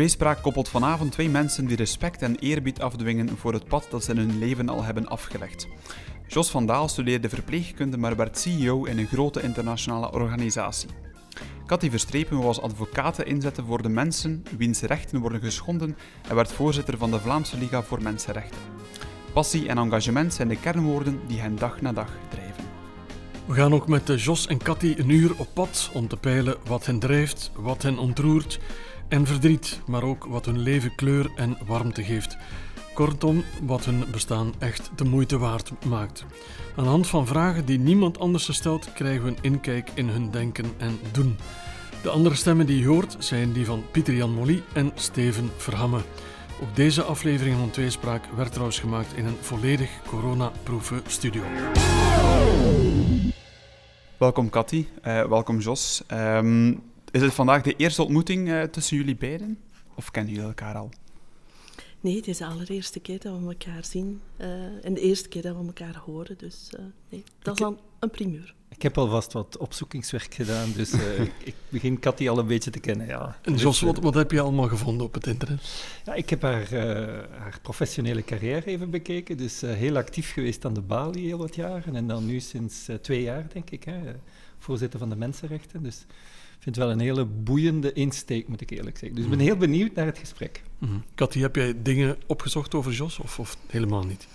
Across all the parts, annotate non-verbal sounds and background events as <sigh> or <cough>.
Tweespraak koppelt vanavond twee mensen die respect en eerbied afdwingen voor het pad dat ze in hun leven al hebben afgelegd. Jos van Daal studeerde verpleegkunde, maar werd CEO in een grote internationale organisatie. Cathy Verstrepen was advocaten inzetten voor de mensen wiens rechten worden geschonden en werd voorzitter van de Vlaamse Liga voor Mensenrechten. Passie en engagement zijn de kernwoorden die hen dag na dag drijven. We gaan ook met Jos en Cathy een uur op pad om te peilen wat hen drijft, wat hen ontroert en verdriet, maar ook wat hun leven kleur en warmte geeft. Kortom, wat hun bestaan echt de moeite waard maakt. Aan de hand van vragen die niemand anders stelt, krijgen we een inkijk in hun denken en doen. De andere stemmen die je hoort zijn die van Pieter-Jan Molly en Steven Verhamme. Ook deze aflevering van Tweespraak werd trouwens gemaakt in een volledig coronaproeven studio. Welkom Cathy, uh, welkom Jos. Um, is het vandaag de eerste ontmoeting uh, tussen jullie beiden? Of kennen jullie elkaar al? Nee, het is de allereerste keer dat we elkaar zien. Uh, en de eerste keer dat we elkaar horen. Dus uh, nee, dat is dan een primeur. Ik heb alvast wat opzoekingswerk gedaan, dus uh, <laughs> ik, begin Cathy al een beetje te kennen. Ja. En Jos, wat, wat, heb je allemaal gevonden op het internet? Ja, ik heb haar, haar professionele carrière even bekeken. Dus heel actief geweest aan de Bali heel wat jaren. En dan nu sinds twee jaar, denk ik, hè, voorzitter van de Mensenrechten. Dus vind het wel een hele boeiende insteek, moet ik eerlijk zeggen. Dus ik ben heel benieuwd naar het gesprek. Mm heb jij dingen opgezocht over Jos of, of helemaal niet?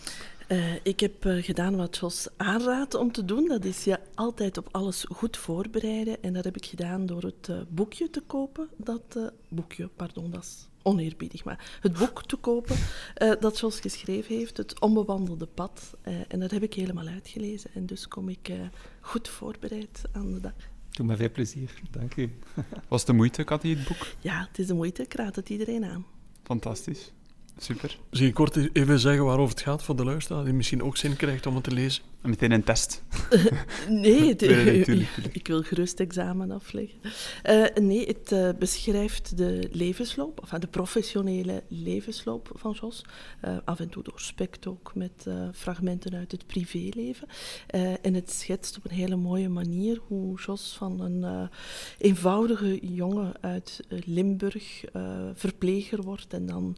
Uh, ik heb uh, gedaan wat Jos aanraadt om te doen. Dat is je altijd op alles goed voorbereiden. En dat heb ik gedaan door het uh, boekje te kopen. Dat boekje, pardon, dat is oneerbiedig, maar het boek te kopen dat Jos geschreven heeft, Het Onbewandelde Pad. en dat heb ik helemaal uitgelezen. En dus kom ik goed voorbereid aan de dag. Doe me veel plezier, dank u. <laughs> Was het de moeite, Cathy, het boek? Ja, het is de moeite. Ik raad het iedereen aan. Fantastisch. Super. Je kort even zeggen waarover het gaat voor de luisteraar, die misschien ook zin krijgt om het te lezen? Meteen een test. <laughs> nee, het, nee ik wil gerust examen afleggen. Uh, nee, het uh, beschrijft de levensloop, of de professionele levensloop van Jos. Uh, af en toe doorspekt ook met fragmenten uit het privéleven. en het schetst op een hele mooie manier hoe Jos van een eenvoudige jongen uit Limburg verpleger wordt en dan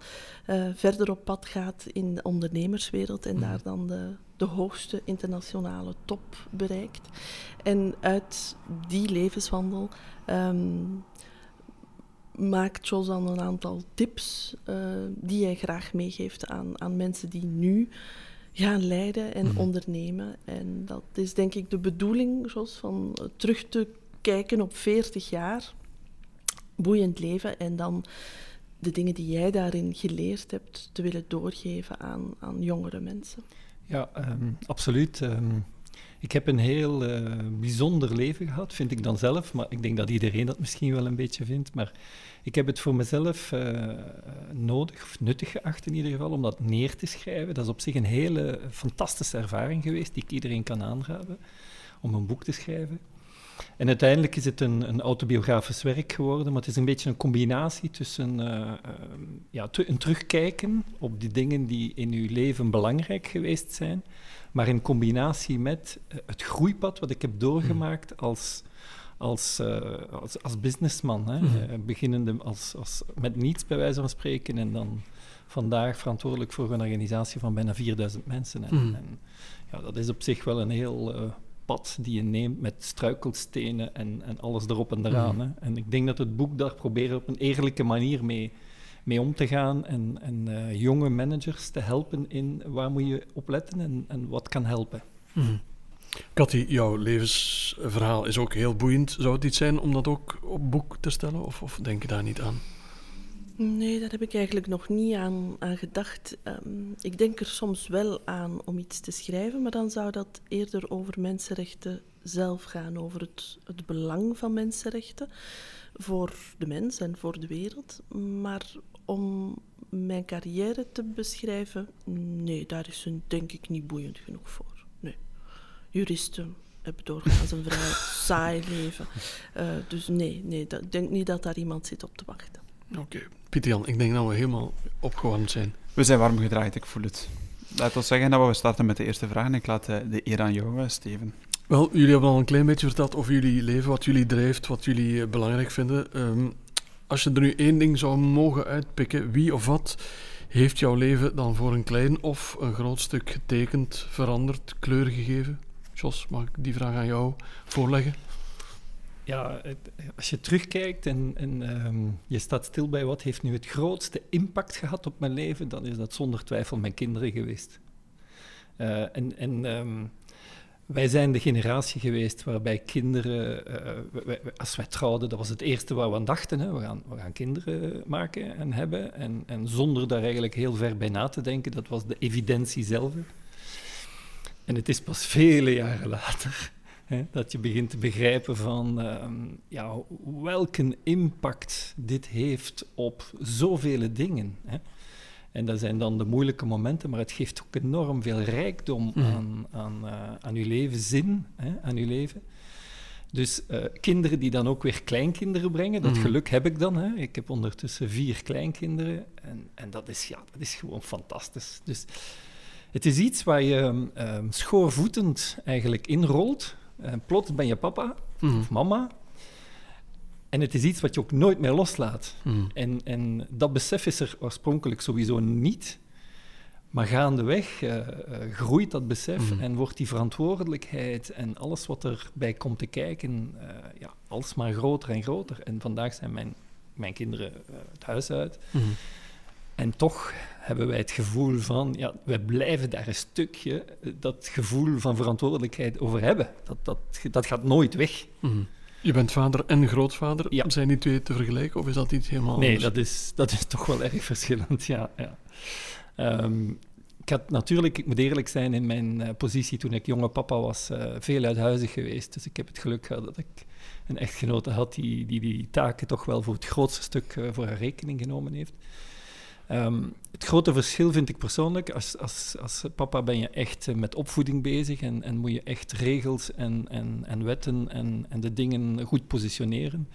verder op pad gaat in de ondernemerswereld en daar dan de de hoogste internationale top bereikt. En uit die levenswandel um, maakt Jos dan een aantal tips uh, die hij graag meegeeft aan, aan mensen die nu gaan leiden en mhm. ondernemen. En dat is denk ik de bedoeling, Jos, van terug te kijken op 40 jaar, boeiend leven en dan de dingen die jij daarin geleerd hebt te willen doorgeven aan, aan jongere mensen. Ja, um, absoluut. Um, ik heb een heel uh, bijzonder leven gehad, vind ik dan zelf. Maar ik denk dat iedereen dat misschien wel een beetje vindt. Maar ik heb het voor mezelf uh, nodig, of nuttig geacht in ieder geval, om dat neer te schrijven. Dat is op zich een hele fantastische ervaring geweest, die ik iedereen kan aanraden, om een boek te schrijven. En uiteindelijk is het een, een, autobiografisch werk geworden, maar het is een beetje een combinatie tussen uh, uh, ja, een terugkijken op die dingen die in uw leven belangrijk geweest zijn, maar in combinatie met uh, het groeipad wat ik heb doorgemaakt hmm. als, als, als, als, businessman. Hè? Mm. beginnende als, als, met niets, bij wijze van spreken, en dan vandaag verantwoordelijk voor een organisatie van bijna 4000 mensen. En, mm. en ja, dat is op zich wel een heel pad die je neemt met struikelstenen en, en alles erop en eraan. Mm. Hè. En ik denk dat het boek daar probeert op een eerlijke manier mee, mee om te gaan en, en uh, jonge managers te helpen in waar moet je op letten en, en wat kan helpen. Mm. Cathy, jouw levensverhaal is ook heel boeiend. Zou het iets zijn om dat ook op boek te stellen of, of denk je daar niet aan? Nee, daar heb ik eigenlijk nog niet aan, aan gedacht. Um, ik denk er soms wel aan om iets te schrijven, maar dan zou dat eerder over mensenrechten zelf gaan, over het, het belang van mensenrechten voor de mens en voor de wereld. Maar om mijn carrière te beschrijven, nee, daar is een denk ik niet boeiend genoeg voor. Nee. Juristen hebben doorgaans een vrij <laughs> saai leven. Uh, dus nee, nee ik denk niet dat daar iemand zit op te wachten. Oké. Pieter Jan, ik denk dat we helemaal opgewarmd zijn. We zijn warm gedraaid, ik voel het. Laat ons zeggen dat we starten met de eerste vraag en ik laat eh, de eer aan jou, eh, Steven. Wel, jullie hebben al een klein beetje verteld over jullie leven, wat jullie drijft, wat jullie eh, belangrijk vinden. Um, Als je er nu één ding zou mogen uitpikken, wie of wat heeft jouw leven dan voor een klein of een groot stuk getekend, veranderd, kleur gegeven? Jos, mag ik die vraag aan jou voorleggen? Ja, als je terugkijkt en, en ehm, je staat stil bij wat heeft nu het grootste impact gehad op mijn leven, dan is dat zonder twijfel mijn kinderen geweest. Uh, en en ehm, wij zijn de generatie geweest waarbij kinderen, uh, als wij trouwden, dat was het eerste waar we aan dachten. Hè. We, gaan, we gaan kinderen maken en hebben. En, en zonder daar eigenlijk heel ver bij na te denken, dat was de evidentie zelf. En het is pas vele jaren later hè, dat je begint te begrijpen van uh, ja, welke impact dit heeft op zoveel dingen. Hè. En dat zijn dan de moeilijke momenten, maar het geeft ook enorm veel rijkdom mm. aan, aan, uh, aan uw leven, zin hè, aan uw leven. Dus uh, kinderen die dan ook weer kleinkinderen brengen, dat mm. geluk heb ik dan. Hè. Ik heb ondertussen vier kleinkinderen en, en dat, is, ja, dat is gewoon fantastisch. Dus het is iets waar je uh, schoorvoetend eigenlijk inrolt. En plots ben je papa mm. of mama en het is iets wat je ook nooit meer loslaat. Hmm. En, en dat besef is er oorspronkelijk sowieso niet. Maar gaandeweg uh, uh, groeit dat besef hmm. en wordt die verantwoordelijkheid en alles wat erbij komt te kijken, uh, ja, alsmaar groter en groter. En vandaag zijn mijn, mijn kinderen het huis uit. En toch hebben wij het gevoel van, ja, wij blijven daar een stukje dat gevoel van verantwoordelijkheid over hebben. Dat, dat, dat gaat nooit weg. Je bent vader en grootvader. Ja. Zijn die twee te vergelijken of is dat iets helemaal nee, dat is, dat is toch wel erg <laughs> verschillend, ja. ja. Um, ik had natuurlijk, ik moet eerlijk zijn, in mijn uh, positie toen ik jonge papa was, uh, veel uithuizig geweest. Dus ik heb het geluk gehad dat ik een echtgenote had die die, die taken toch wel voor het grootste stuk uh, voor haar rekening genomen heeft. Um, het grote verschil vind ik persoonlijk, als, als, als papa ben je echt met opvoeding bezig en, en moet je echt regels en, en, en wetten en, en de dingen goed positioneren.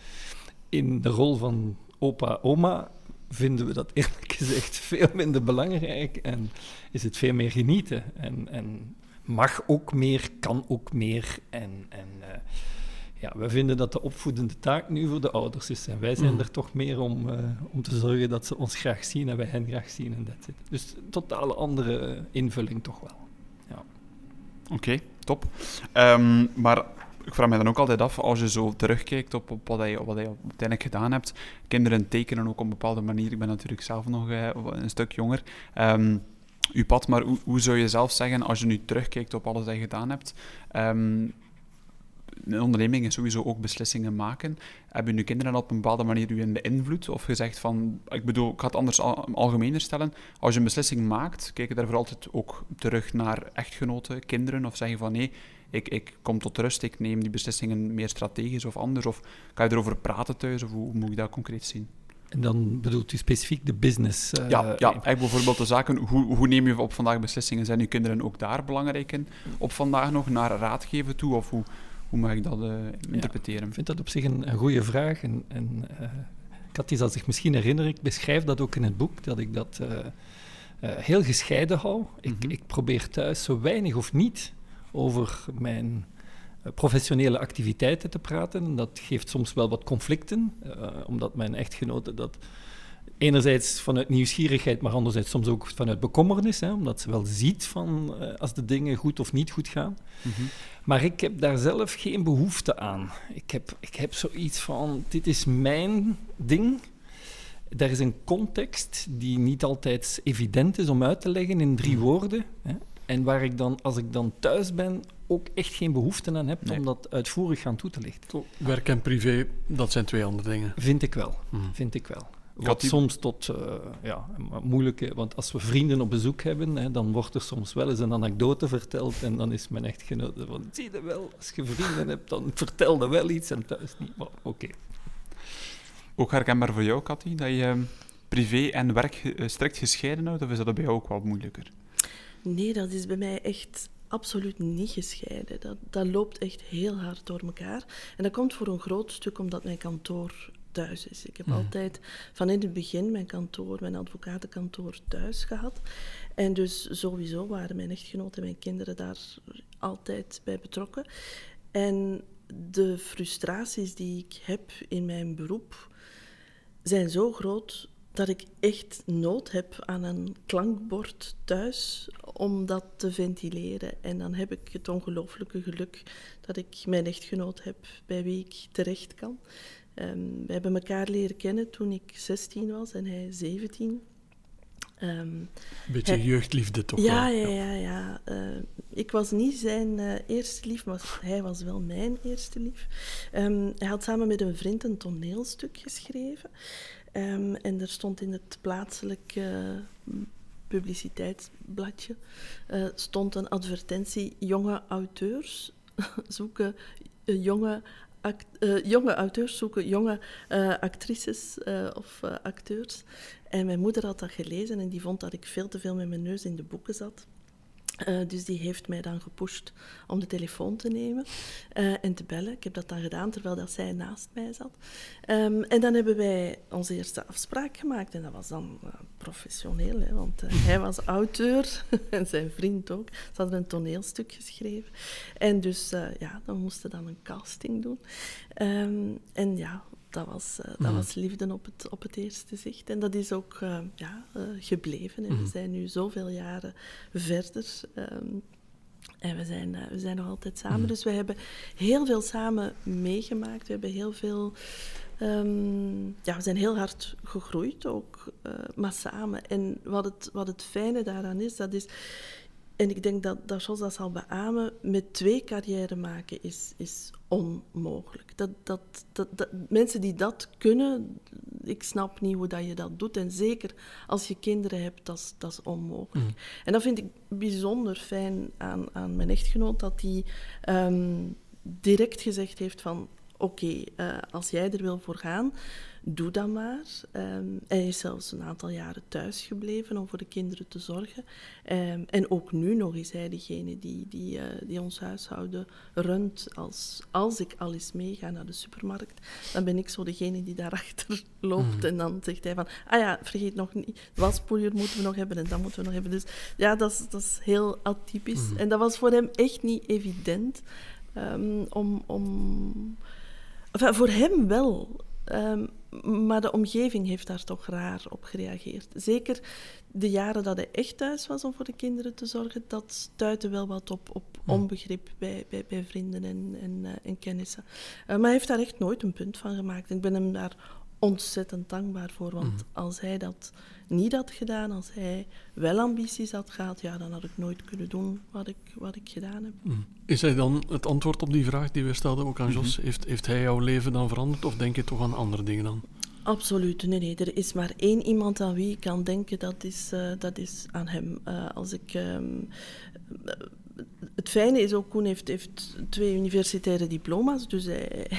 In de rol van opa, oma vinden we dat eerlijk <laughs> gezegd veel minder belangrijk en is het veel meer genieten. En, en mag ook meer, kan ook meer en... en uh, ja, we vinden dat de opvoedende taak nu voor de ouders is. En wij zijn mm. er toch meer om, uh, om te zorgen dat ze ons graag zien en wij hen graag zien. En dat Dus een totale andere invulling toch wel. Ja. Oké, okay, top. Um, maar ik vraag me dan ook altijd af, als je zo terugkijkt op, op, wat, je, wat je uiteindelijk gedaan hebt. Kinderen tekenen ook op een bepaalde manier. Ik ben natuurlijk zelf nog uh, een stuk jonger. Um, uw pad, maar hoe, hoe, zou je zelf zeggen, als je nu terugkijkt op alles wat je gedaan hebt, um, een onderneming is sowieso ook beslissingen maken. Hebben nu kinderen op een bepaalde manier u in beïnvloed? Of gezegd van, ik bedoel, ik ga het anders al, algemener stellen. Als je een beslissing maakt, kijk je daarvoor altijd ook terug naar echtgenoten, kinderen? Of zeg je van, nee, ik, ik kom tot rust, ik neem die beslissingen meer strategisch of anders? Of kan je erover praten thuis? Of hoe, moet je dat concreet zien? En dan bedoelt u specifiek de business? Uh, ja, ja eigenlijk bijvoorbeeld de zaken. Hoe, hoe neem je op vandaag beslissingen? Zijn uw kinderen ook daar belangrijk in? Op vandaag nog naar raad geven toe? Of hoe, hoe mag ik dat uh, interpreteren? ik vind dat op zich een, een goede vraag. En, en uh, Cathy zal zich misschien herinneren, ik beschrijf dat ook in het boek, dat ik dat uh, heel gescheiden hou. Ik, mhm. ik, probeer thuis zo weinig of niet over mijn professionele activiteiten te praten. Dat geeft soms wel wat conflicten, omdat mijn echtgenote dat enerzijds vanuit nieuwsgierigheid, maar anderzijds soms ook vanuit bekommernis, hè, omdat ze wel ziet van uh, als de dingen goed of niet goed gaan. Mm -hmm. Maar ik heb daar zelf geen behoefte aan. Ik heb, ik heb zoiets van, dit is mijn ding. Er is een context die niet altijd evident is om uit te leggen in drie mhm. woorden. Hè. En waar ik dan, als ik dan thuis ben, ook echt geen behoefte aan heb nee. om dat uitvoerig gaan toe te lichten. Werk en privé, dat zijn twee andere dingen. Vind ik wel, mm. vind ik wel. Wat die... soms tot uh, ja, moeilijke... Want als we vrienden op bezoek hebben, hè, dan wordt er soms wel eens een anekdote verteld en dan is mijn echtgenote van... Zie je wel, als je vrienden hebt, dan vertel je wel iets en thuis niet. Maar oké. Okay. Ook herkenbaar voor jou, Cathy, dat je ehm, privé en werk eh, strikt gescheiden houdt? Of is dat bij jou ook wel moeilijker? Nee, dat is bij mij echt absoluut niet gescheiden. Dat, dat loopt echt heel hard door elkaar. En dat komt voor een groot stuk omdat mijn kantoor thuis is. Ik heb mm. altijd van in het begin mijn kantoor, mijn advocatenkantoor thuis gehad. En dus sowieso waren mijn echtgenoot en mijn kinderen daar altijd bij betrokken. En de frustraties die ik heb in mijn beroep, zijn zo groot dat ik echt nood heb aan een klankbord thuis om dat te ventileren. En dan heb ik het ongelooflijke geluk dat ik mijn echtgenoot heb bij wie ik terecht kan. Um, we hebben elkaar leren kennen toen ik 16 was en hij 17. Um, Een beetje jeugdliefde toch ja, wel? Ja, ja, ja. Uh, ik was niet zijn uh, eerste lief, maar hij was wel mijn eerste lief. Um, hij had samen met een vriend een toneelstuk geschreven. Um, en er stond in het plaatselijke publiciteitsbladje uh, stond een advertentie: jonge auteurs <laughs> zoeken jonge Act, uh, jonge auteurs zoeken jonge uh, actrices uh, of acteurs. En mijn moeder had dat gelezen en die vond dat ik veel te veel met mijn neus in de boeken zat. Uh, dus die heeft mij dan gepusht om de telefoon te nemen uh, en te bellen. Ik heb dat dan gedaan terwijl dat zij naast mij zat. Um, en dan hebben wij onze eerste afspraak gemaakt. En dat was dan uh, professioneel, hè, want hij was auteur <laughs> en zijn vriend ook. Ze hadden een toneelstuk geschreven. En dus ja, dan moesten dan een casting doen. Um, en ja, dat was, uh, dat mm. was liefde op het, op het eerste zicht. En dat is ook uh, ja, uh, gebleven. En we zijn nu zoveel jaren verder. Um, en we zijn, we zijn nog altijd samen. Mm. Dus we hebben heel veel samen meegemaakt. We hebben heel veel... Um, ja, we zijn heel hard gegroeid ook, maar samen. En wat het, wat het fijne daaraan is, dat is... En ik denk dat, dat Jos dat zal beamen, met twee carrière maken is, is onmogelijk. Dat, dat, dat, dat, mensen die dat kunnen, ik snap niet hoe dat je dat doet. En zeker als je kinderen hebt, dat is, dat is onmogelijk. Mm. En dat vind ik bijzonder fijn aan, aan mijn echtgenoot, dat hij um, direct gezegd heeft van... Oké, okay, uh, als jij er wil voor gaan, doe dat maar. Um, hij is zelfs een aantal jaren thuis gebleven om voor de kinderen te zorgen. Um, en ook nu nog is hij degene die, die, uh, die ons huishouden runt. Als, als ik al eens meega naar de supermarkt, dan ben ik zo degene die daarachter <laughs> loopt. Mm. En dan zegt hij van, ah ja, vergeet nog niet, waspoeier moeten we nog hebben en dat moeten we nog hebben. Dus ja, dat is, dat is heel atypisch. Mm. En dat was voor hem echt niet evident um, om... om enfin, voor hem wel. Um, maar de omgeving heeft daar toch raar op gereageerd. Zeker de jaren dat hij echt thuis was om voor de kinderen te zorgen, dat stuitte wel wat op, op onbegrip bij, bij, bij vrienden en, en, uh, en kennissen. Uh, maar hij heeft daar echt nooit een punt van gemaakt. Ik ben hem daar ontzettend dankbaar voor. Want mm. als hij dat niet had gedaan, als hij wel ambities had gehad, ja, dan had ik nooit kunnen doen wat ik, wat ik gedaan heb. Mm. Is hij dan het antwoord op die vraag die we stelden ook aan mm -hmm. Jos? Heeft, heeft hij jouw leven dan veranderd of denk je toch aan andere dingen dan? Absoluut, nee, nee. Er is maar één iemand aan wie ik kan denken, dat is, uh, dat is aan hem. Uh, als ik... Um, het fijne is ook, Koen heeft, heeft twee universitaire diploma's, dus hij,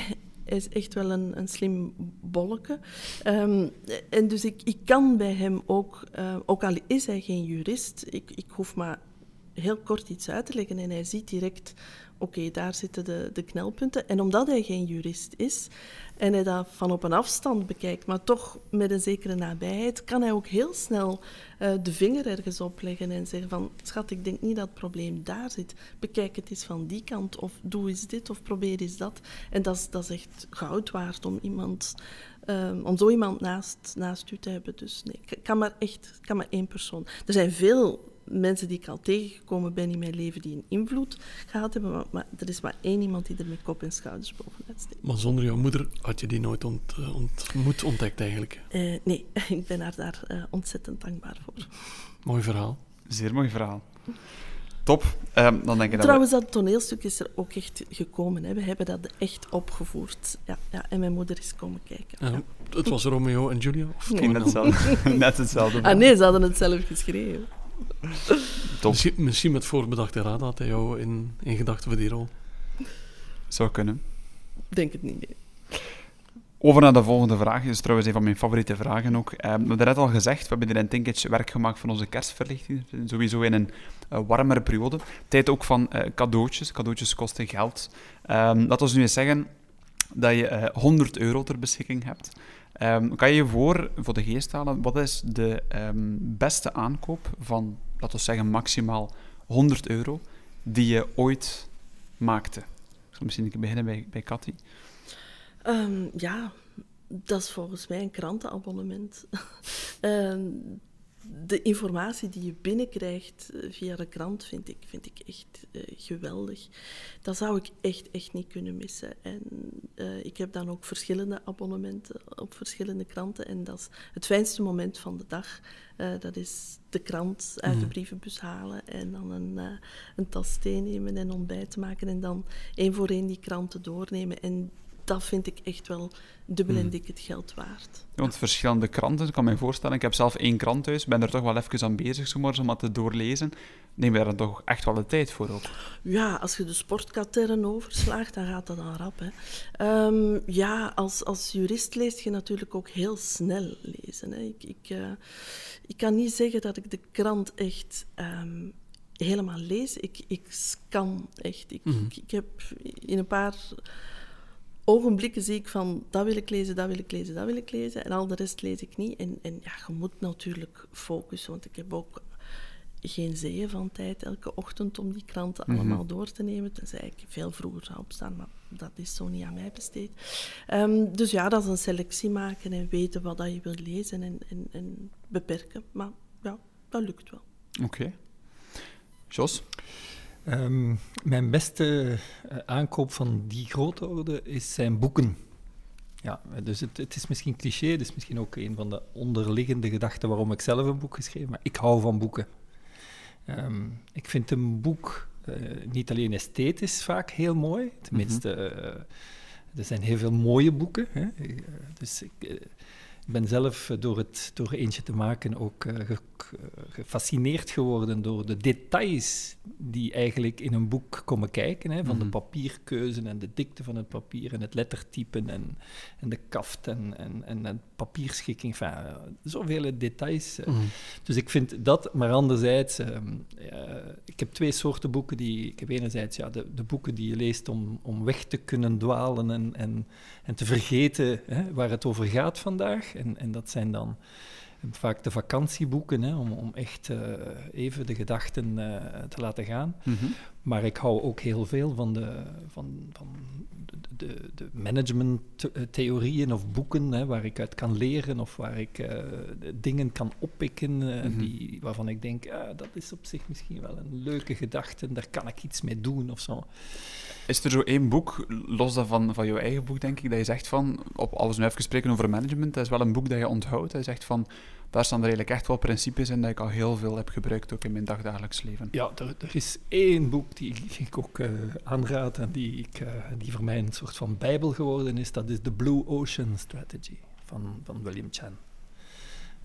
hij is echt wel een, een slim bolleke. Um, en dus ik, ik kan bij hem ook, uh, ook al is hij geen jurist, ik, ik hoef maar heel kort iets uit te leggen en hij ziet direct, oké, daar zitten de, de knelpunten. En omdat hij geen jurist is en hij dat van op een afstand bekijkt, maar toch met een zekere nabijheid, kan hij ook heel snel uh, de vinger ergens opleggen en zeggen van, schat, ik denk niet dat het probleem daar zit. Bekijk het eens van die kant, of doe eens dit, of probeer eens dat. En dat is, dat is echt goud waard om iemand... Um, om zo iemand naast, naast u te hebben. Dus nee, kan maar echt kan maar één persoon. Er zijn veel mensen die ik al tegengekomen ben in mijn leven die een invloed gehad hebben, maar, maar er is maar één iemand die er met kop en schouders bovenuit steekt. Maar zonder jouw moeder had je die nooit ont, uh, ontmoet, ontdekt eigenlijk? Uh, nee, <laughs> ik ben haar daar uh, ontzettend dankbaar voor. Mooi verhaal. Zeer mooi verhaal. Top. Um, dan denk ik Trouwens, dat, we... dat toneelstuk is er ook echt gekomen. Hè. We hebben dat echt opgevoerd. Ja, ja, en mijn moeder is komen kijken. Ja. Het was Romeo en Julia? Of nee, net hetzelfde. net hetzelfde. Ah nee, ze hadden het zelf geschreven. Misschien, misschien, met voorbedachte raad had hij jou in, in gedachten voor die rol. Zou kunnen. Denk het niet, nee. Over naar de volgende vraag. Dat is trouwens een van mijn favoriete vragen ook. Um, we hebben net al gezegd, we hebben hier in Tinketje werk gemaakt van onze kerstverlichting. Sowieso in een uh, warmere periode. Tijd ook van uh, cadeautjes. Cadeautjes kosten geld. Um, dat we nu eens zeggen dat je uh, 100 euro ter beschikking hebt. Um, kan je je voor, voor de geest halen, wat is de um, beste aankoop van, laten we zeggen, maximaal 100 euro die je ooit maakte? Ik zal misschien beginnen bij, bij. Um, ja, dat is volgens mij een krantenabonnement. uh, <laughs> de informatie die je binnenkrijgt eh, via de krant vind ik, vind ik echt uh, geweldig. Dat zou ik echt, echt niet kunnen missen. En uh, ik heb dan ook verschillende abonnementen op verschillende kranten. En dat is het fijnste moment van de dag. Uh, dat is de krant uit de mhm. brievenbus halen en dan een, een tas thee nemen en ontbijt maken. En dan één voor één die kranten doornemen. En dat vind ik echt wel dubbel en hmm. dik het geld waard. want verschillende kranten, ik kan me voorstellen. Ik heb zelf één krant thuis, ben er toch wel even aan bezig zomaar, om dat te doorlezen. Neem je daar dan toch echt wel de tijd voor op? Ja, als je de sportkatern overslaagt, dan gaat dat dan rap. Hè. Um, ja, als, als jurist leest je natuurlijk ook heel snel lezen. Hè. Ik, ik, uh, ik kan niet zeggen dat ik de krant echt... Um, helemaal lees. Ik, ik scan echt. Ik, mm ik, ik heb in een paar ogenblikken zie ik van dat wil ik lezen, dat wil ik lezen, dat wil ik lezen. En al de rest lees ik niet. En, en ja, je moet natuurlijk focussen, want ik heb ook geen zeeën van tijd elke ochtend om die kranten mhm. allemaal door te nemen. Tenzij ik veel vroeger zou opstaan, maar dat is zo niet aan mij besteed. Um, dus ja, dat is een selectie maken en weten wat dat je wilt lezen en, en, en beperken. Maar ja, dat lukt wel. Oké. Okay. Jos? Um, mijn beste uh, aankoop van die grote orde is zijn boeken. Ja, dus het, het, is misschien cliché, het is misschien ook een van de onderliggende gedachten waarom ik zelf een boek geschreven maar ik hou van boeken. Um, ik vind een boek uh, niet alleen esthetisch vaak heel mooi, tenminste, uh, er zijn heel veel mooie boeken. Hè? dus ik, ik ben zelf eh, door, het, door eentje te maken ook uh, gefascineerd geworden door de details die eigenlijk in een boek komen kijken. Hè, van de mhm. papierkeuze en de dikte van het papier en het lettertypen en, en de kaft en, en, en, en papierschikking. Enfin, uh, zoveel details. Uh. Mm. Dus ik vind dat, maar anderzijds, ehm, ik heb twee soorten boeken. Die, ik heb enerzijds ja, de, de boeken die je leest om, om weg te kunnen dwalen en, en, en te vergeten hè, waar het over gaat vandaag. En, en dat zijn dan vaak de vakantieboeken, hè, om, om echt uh, even de gedachten uh, te laten gaan. Mm -hmm. Maar ik hou ook heel veel van de, van, van de, de managementtheorieën of boeken hè, waar ik uit kan leren of waar ik uh, dingen kan oppikken mm -hmm. die, waarvan ik denk, ah, dat is op zich misschien wel een leuke gedachte, daar kan ik iets mee doen of zo. Is er zo één boek, los van, van jouw eigen boek, denk ik, dat je zegt van, op alles nu even over management, dat is wel een boek dat je onthoudt. Hij zegt van, daar staan er eigenlijk echt wel principes in dat ik al heel veel heb gebruikt, ook in mijn dagdagelijks leven. Ja, er, is één boek die ik ook uh, aanraad en die, ik, uh, die voor mij een soort van bijbel geworden is. Dat is The Blue Ocean Strategy van, van William Chan.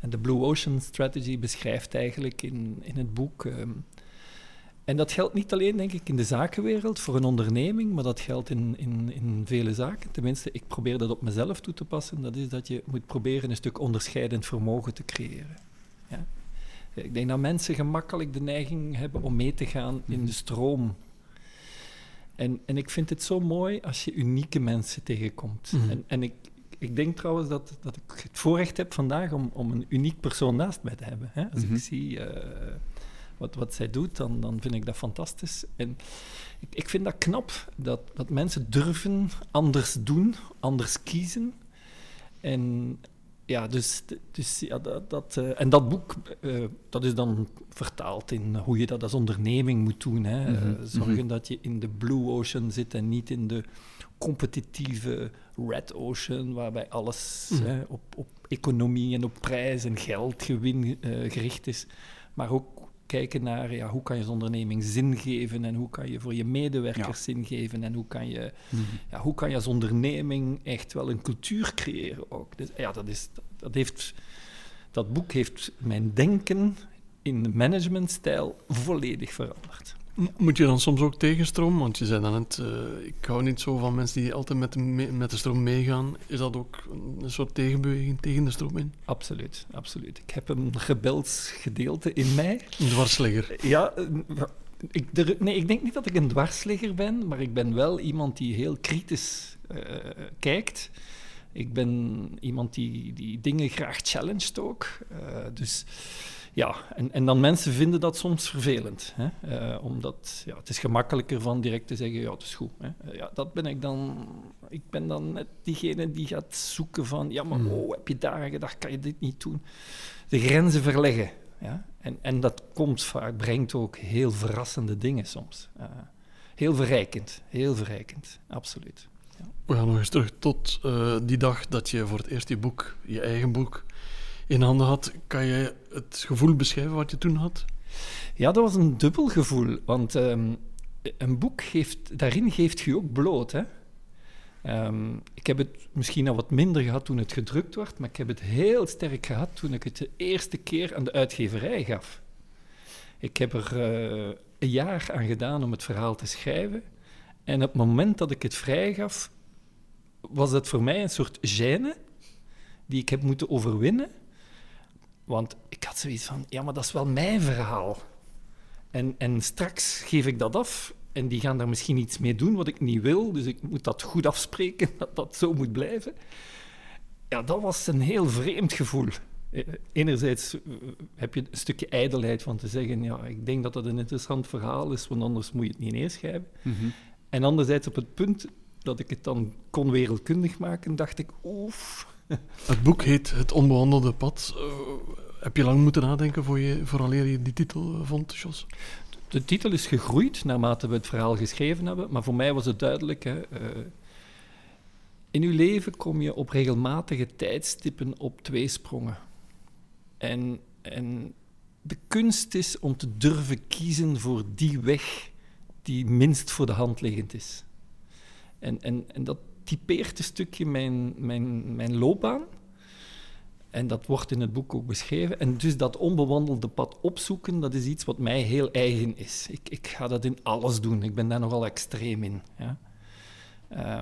En de Blue Ocean Strategy beschrijft eigenlijk in, in het boek um, en dat geldt niet alleen, denk ik, in de zakenwereld voor een onderneming, maar dat geldt in, in, in vele zaken. Tenminste, ik probeer dat op mezelf toe te passen. Dat is dat je moet proberen een stuk onderscheidend vermogen te creëren. Ja? Ik denk dat mensen gemakkelijk de neiging hebben om mee te gaan in de stroom. En, en ik vind het zo mooi als je unieke mensen tegenkomt. Mm En, en ik, ik denk trouwens dat, dat ik het voorrecht heb vandaag om, om een uniek persoon naast mij te hebben. Hè? Als mm -hmm. ik zie... Uh, wat, wat zij doet, dan, dan vind ik dat fantastisch. En ik, ik vind dat knap, dat, dat mensen durven anders doen, anders kiezen. En ja, dus, dus ja, dat, dat uh, en dat boek, uh, dat is dan vertaald in hoe je dat als onderneming moet doen. Hè. Mm -hmm. zorgen mm -hmm. dat je in de blue ocean zit en niet in de competitieve red ocean, waarbij alles mm -hmm. hè, op, op economie en op prijs en geldgewin gericht is. Maar ook kijken naar ja, hoe kan je als onderneming zin geven en hoe kan je voor je medewerkers ja. zin geven en hoe kan, je, mm -hmm. ja, hoe kan je als onderneming echt wel een cultuur creëren ook. Dus, ja, dat, is, dat, heeft, dat boek heeft mijn denken in managementstijl volledig veranderd. Moet je dan soms ook tegenstroom? Want je zei dan net, uh, ik hou niet zo van mensen die altijd met de, met de stroom meegaan. Is dat ook een soort tegenbeweging tegen de stroom in? Absoluut, absoluut. Ik heb een rebelsgedeelte in mij. Een dwarsligger? Ja, ik, er, nee, ik denk niet dat ik een dwarsligger ben, maar ik ben wel iemand die heel kritisch uh, kijkt. Ik ben iemand die, die dingen graag challenged ook. Uh, dus ja, en, en dan mensen vinden dat soms vervelend. Hè? Uh, omdat ja, het is gemakkelijker van direct te zeggen, ja, het is goed. Hè? ja, dat ben ik dan. Ik ben dan net diegene die gaat zoeken van, ja, maar oh, heb je daar gedacht, kan je dit niet doen? De grenzen verleggen. Ja? En, en dat komt vaak, brengt ook heel verrassende dingen soms. Uh, heel verrijkend, heel verrijkend, absoluut. Ja. We gaan nog eens terug tot die dag dat je voor het eerst je boek, je eigen boek, in handen had. Kan je het gevoel beschrijven wat je toen had? Ja, dat was een dubbel gevoel. Want um, een boek geeft, daarin geeft je ook bloot. Hè? Um, ik heb het misschien al wat minder gehad toen het gedrukt werd, maar ik heb het heel sterk gehad toen ik het de eerste keer aan de uitgeverij gaf. Ik heb er uh, een jaar aan gedaan om het verhaal te schrijven. En op het moment dat ik het vrijgaf, was dat voor mij een soort gêne die ik heb moeten overwinnen. Want ik had zoiets van, ja, maar dat is wel mijn verhaal. En, en straks geef ik dat af en die gaan daar misschien iets mee doen wat ik niet wil. Dus ik moet dat goed afspreken, <laughs> dat dat zo moet blijven. Ja, dat was een heel vreemd gevoel. Eh, enerzijds eh, heb je een stukje ijdelheid van te zeggen, ja, ik denk dat dat een interessant verhaal is, want anders moet je het niet neerschrijven. Mm En anderzijds op het punt dat ik het dan kon wereldkundig maken, dacht ik, oef. Het boek heet Het Onbehandelde Pad. Uh, heb je lang moeten nadenken voor je, vooraleer je die titel vond, Jos? De titel is gegroeid naarmate we het verhaal geschreven hebben, maar voor mij was het duidelijk. Hè, uh, in uw leven kom je op regelmatige tijdstippen op twee sprongen. En, en de kunst is om te durven kiezen voor die weg die minst voor de hand liggend is. En, en, en dat typeert een stukje mijn, mijn, mijn loopbaan. En dat wordt in het boek ook beschreven. En dus dat onbewandelde pad opzoeken, dat is iets wat mij heel eigen is. Ik, ik ga dat in alles doen. Ik ben daar nogal extreem in. Ja.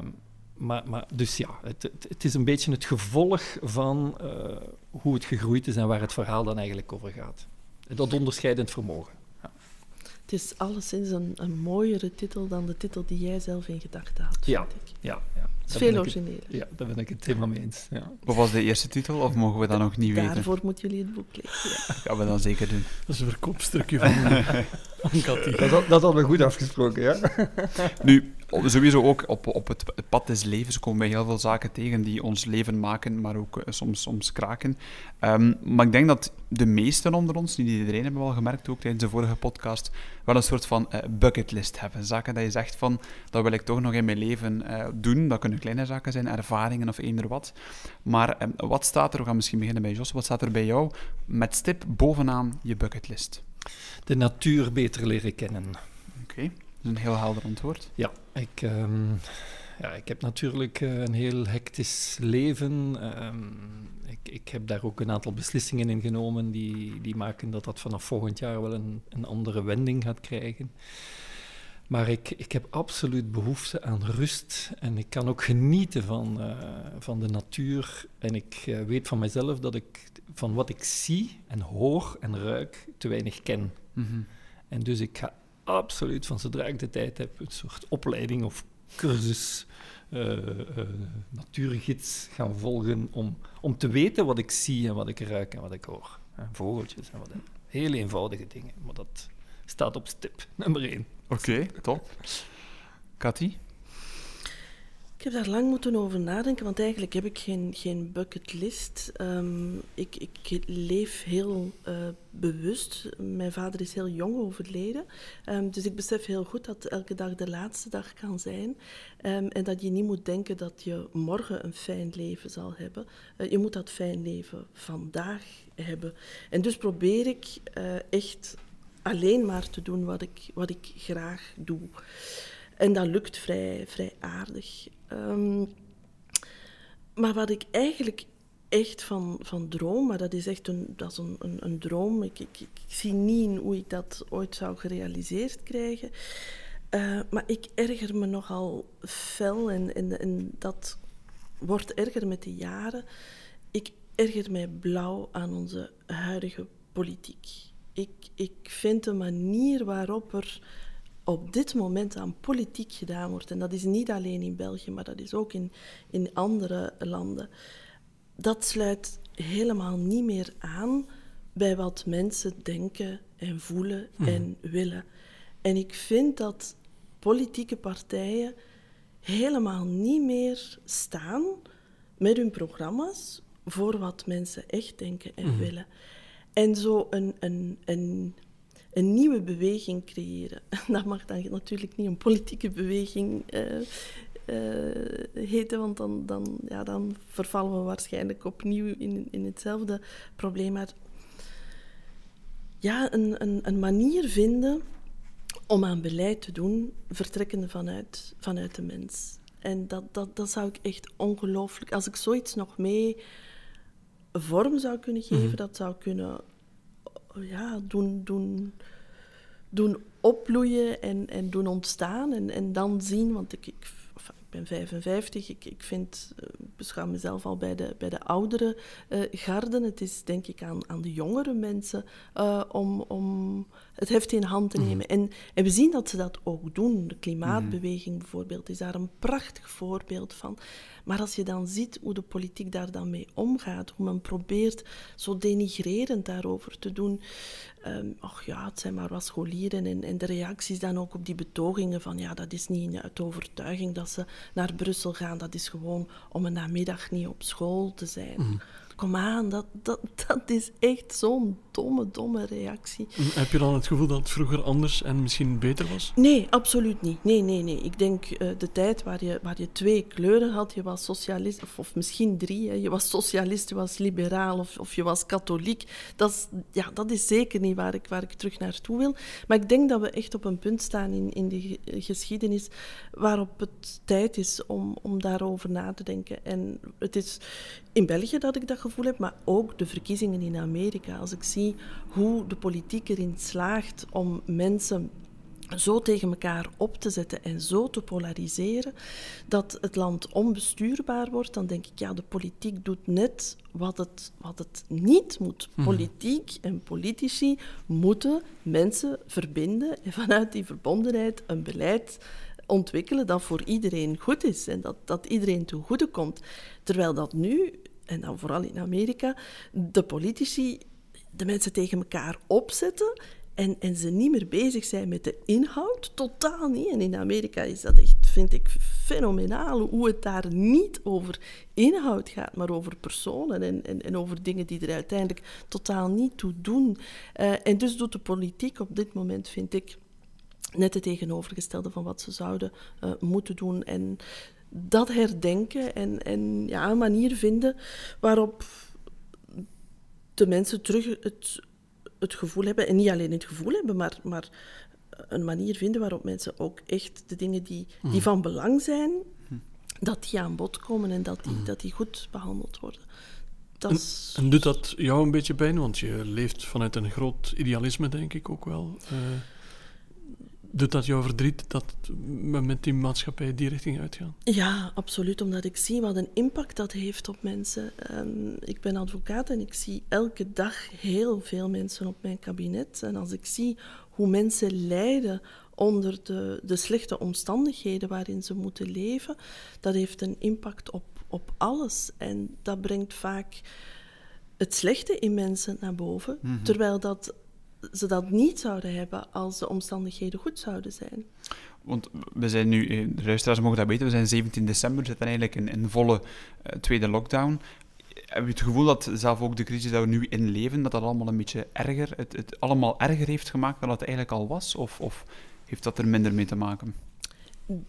Um, maar, maar, dus ja, het, het, het, is een beetje het gevolg van uh, hoe het gegroeid is en waar het verhaal dan eigenlijk over gaat. Dat onderscheidend vermogen. Ja. Het is alleszins een, een mooiere titel dan de titel die jij zelf in gedachten had, ja, vind ik. Ja, ja. Is veel origineler. Ja, daar ben ik het helemaal mee eens. Ja. Wat was de eerste titel, of mogen we dat nog niet Daarvoor weten? Daarvoor moeten jullie het boek lezen. Ja. <laughs> Gaan we dan zeker doen. Dat is een verkoopstukje van, <laughs> van Cathy. Dat, dat, dat hadden we goed afgesproken, ja. <laughs> Nu, sowieso ook op, op het, pad des levens komen wij heel veel zaken tegen die ons leven maken, maar ook uh, soms, soms kraken. Um, maar ik denk dat de meesten onder ons, niet iedereen hebben we al gemerkt, ook tijdens de vorige podcast, wel een soort van uh, bucketlist hebben. Zaken dat je zegt van, dat wil ik toch nog in mijn leven uh, doen. Dat kunnen kleine zaken zijn, ervaringen of eender wat. Maar um, wat staat er, we gaan misschien beginnen bij Jos, wat staat er bij jou met stip bovenaan je bucketlist? De natuur beter leren kennen. Oké. Okay. Dat is een heel helder antwoord. Ja, ik, um, ja, ik heb natuurlijk uh, een heel hectisch leven. Um, ik, ik heb daar ook een aantal beslissingen in genomen die, die maken dat dat vanaf volgend jaar wel een, een andere wending gaat krijgen. Maar ik, ik heb absoluut behoefte aan rust en ik kan ook genieten van, uh, van de natuur. En ik uh, weet van mezelf dat ik van wat ik zie en hoor en ruik te weinig ken. Mm -hmm. En dus ik ga absoluut van zodra ik de tijd heb een soort opleiding of cursus, uh, uh, natuurgids gaan volgen om, om te weten wat ik zie en wat ik ruik en wat ik hoor. Vogeltjes en wat. Heel eenvoudige dingen, maar dat staat op stip nummer één. Oké, okay, top. Cathy? Ik heb daar lang moeten over nadenken, want eigenlijk heb ik geen, geen bucketlist. Um, ik, ik leef heel uh, bewust. Mijn vader is heel jong overleden. Um, dus ik besef heel goed dat elke dag de laatste dag kan zijn. Um, en dat je niet moet denken dat je morgen een fijn leven zal hebben. Uh, je moet dat fijn leven vandaag hebben. En dus probeer ik uh, echt alleen maar te doen wat ik, wat ik graag doe. En dat lukt vrij, vrij aardig. Um, maar wat ik eigenlijk echt van, van droom, maar dat is echt een, dat is een, een, droom. Ik, ik, ik, zie niet hoe ik dat ooit zou gerealiseerd krijgen. Uh, maar ik erger me nogal fel en, en, en dat wordt erger met de jaren. Ik erger mij blauw aan onze huidige politiek. Ik, ik vind de manier waarop er op dit moment aan politiek gedaan wordt, en dat is niet alleen in België, maar dat is ook in, in andere landen, dat sluit helemaal niet meer aan bij wat mensen denken en voelen mhm. en willen. En ik vind dat politieke partijen helemaal niet meer staan met hun programma's voor wat mensen echt denken en mhm. willen. En zo een, een, een, een nieuwe beweging creëren. <laughs> Dat mag dan natuurlijk niet een politieke beweging uh, heten, want dan, dan, ja, dan vervallen we waarschijnlijk opnieuw in, in hetzelfde probleem. Maar ja, een, een, een manier vinden om aan beleid te doen, vertrekkende vanuit, vanuit de mens. En dat, dat, dat zou ik echt ongelooflijk... Als ik zoiets nog mee vorm zou kunnen geven, mhm. dat zou kunnen ja, doen, doen, doen opbloeien en, en doen ontstaan. En, en dan zien, want ik, ik ben 55, ik, ik vind, uh, beschouw mezelf al bij de, bij de oudere uh, garden. Het is denk ik aan, aan de jongere mensen uh, om, om het heft in hand te mhm. nemen. en, en we zien dat ze dat ook doen. De klimaatbeweging mhm. bijvoorbeeld is daar een prachtig voorbeeld van. Maar als je dan ziet hoe de politiek daar dan mee omgaat, hoe men probeert zo denigrerend daarover te doen. Um, ach ja, het zijn maar wat scholieren. En, en de reacties dan ook op die betogingen van ja, dat is niet uit overtuiging dat ze naar Brussel gaan. Dat is gewoon om een namiddag niet op school te zijn. Mhm. Kom aan, dat, dat, dat is echt zo'n domme, domme reactie. Heb je dan het gevoel dat het vroeger anders en misschien beter was? Nee, absoluut niet. Nee, nee, nee. Ik denk uh, de tijd waar je, waar je twee kleuren had, je was socialist, of, of misschien drie, hè. je was socialist, je was liberaal of, of je was katholiek. Dat is, ja, dat is zeker niet waar ik, waar ik terug naartoe wil. Maar ik denk dat we echt op een punt staan in, in de geschiedenis waarop het tijd is om, om daarover na te denken. En het is in België dat ik dat gevoel heb, maar ook de verkiezingen in Amerika. Als ik zie hoe de politiek erin slaagt om mensen zo tegen elkaar op te zetten en zo te polariseren dat het land onbestuurbaar wordt, dan denk ik, ja, de politiek doet net wat het, wat het niet moet. Mhm. Politiek en politici moeten mensen verbinden en vanuit die verbondenheid een beleid ontwikkelen dat voor iedereen goed is en dat, dat iedereen ten goede komt. Terwijl dat nu, en dan vooral in Amerika, de politici de mensen tegen elkaar opzetten en, en ze niet meer bezig zijn met de inhoud, totaal niet. En in Amerika is dat echt, vind ik, fenomenaal hoe het daar niet over inhoud gaat, maar over personen en, en, en over dingen die er uiteindelijk totaal niet toe doen. Uh, en dus doet de politiek op dit moment, vind ik, net het tegenovergestelde van wat ze zouden uh, moeten doen. En dat herdenken en, en ja, een manier vinden waarop de mensen terug het, het gevoel hebben, en niet alleen het gevoel hebben, maar, maar een manier vinden waarop mensen ook echt de dingen die, die mhm. van belang zijn, dat die aan bod komen en dat die, mhm. dat die goed behandeld worden. Dat en, en, doet dat jou een beetje pijn? Want je leeft vanuit een groot idealisme, denk ik ook wel. Uh, Doet dat jou verdriet dat we met die maatschappij die richting uitgaan? Ja, absoluut. Omdat ik zie wat een impact dat heeft op mensen. Um, ik ben advocaat en ik zie elke dag heel veel mensen op mijn kabinet. En als ik zie hoe mensen lijden onder de, de slechte omstandigheden waarin ze moeten leven, dat heeft een impact op, op alles. En dat brengt vaak het slechte in mensen naar boven. Mhm. Terwijl dat ze dat niet zouden hebben als de omstandigheden goed zouden zijn. Want we zijn nu, eh, de luisteraars mogen dat weten, we zijn 17 december, we zitten eigenlijk in, in volle uh, tweede lockdown. Heb je het gevoel dat zelf ook de crisis dat we nu in leven, dat dat allemaal een beetje erger, het, het allemaal erger heeft gemaakt dan het eigenlijk al was? Of, of heeft dat er minder mee te maken?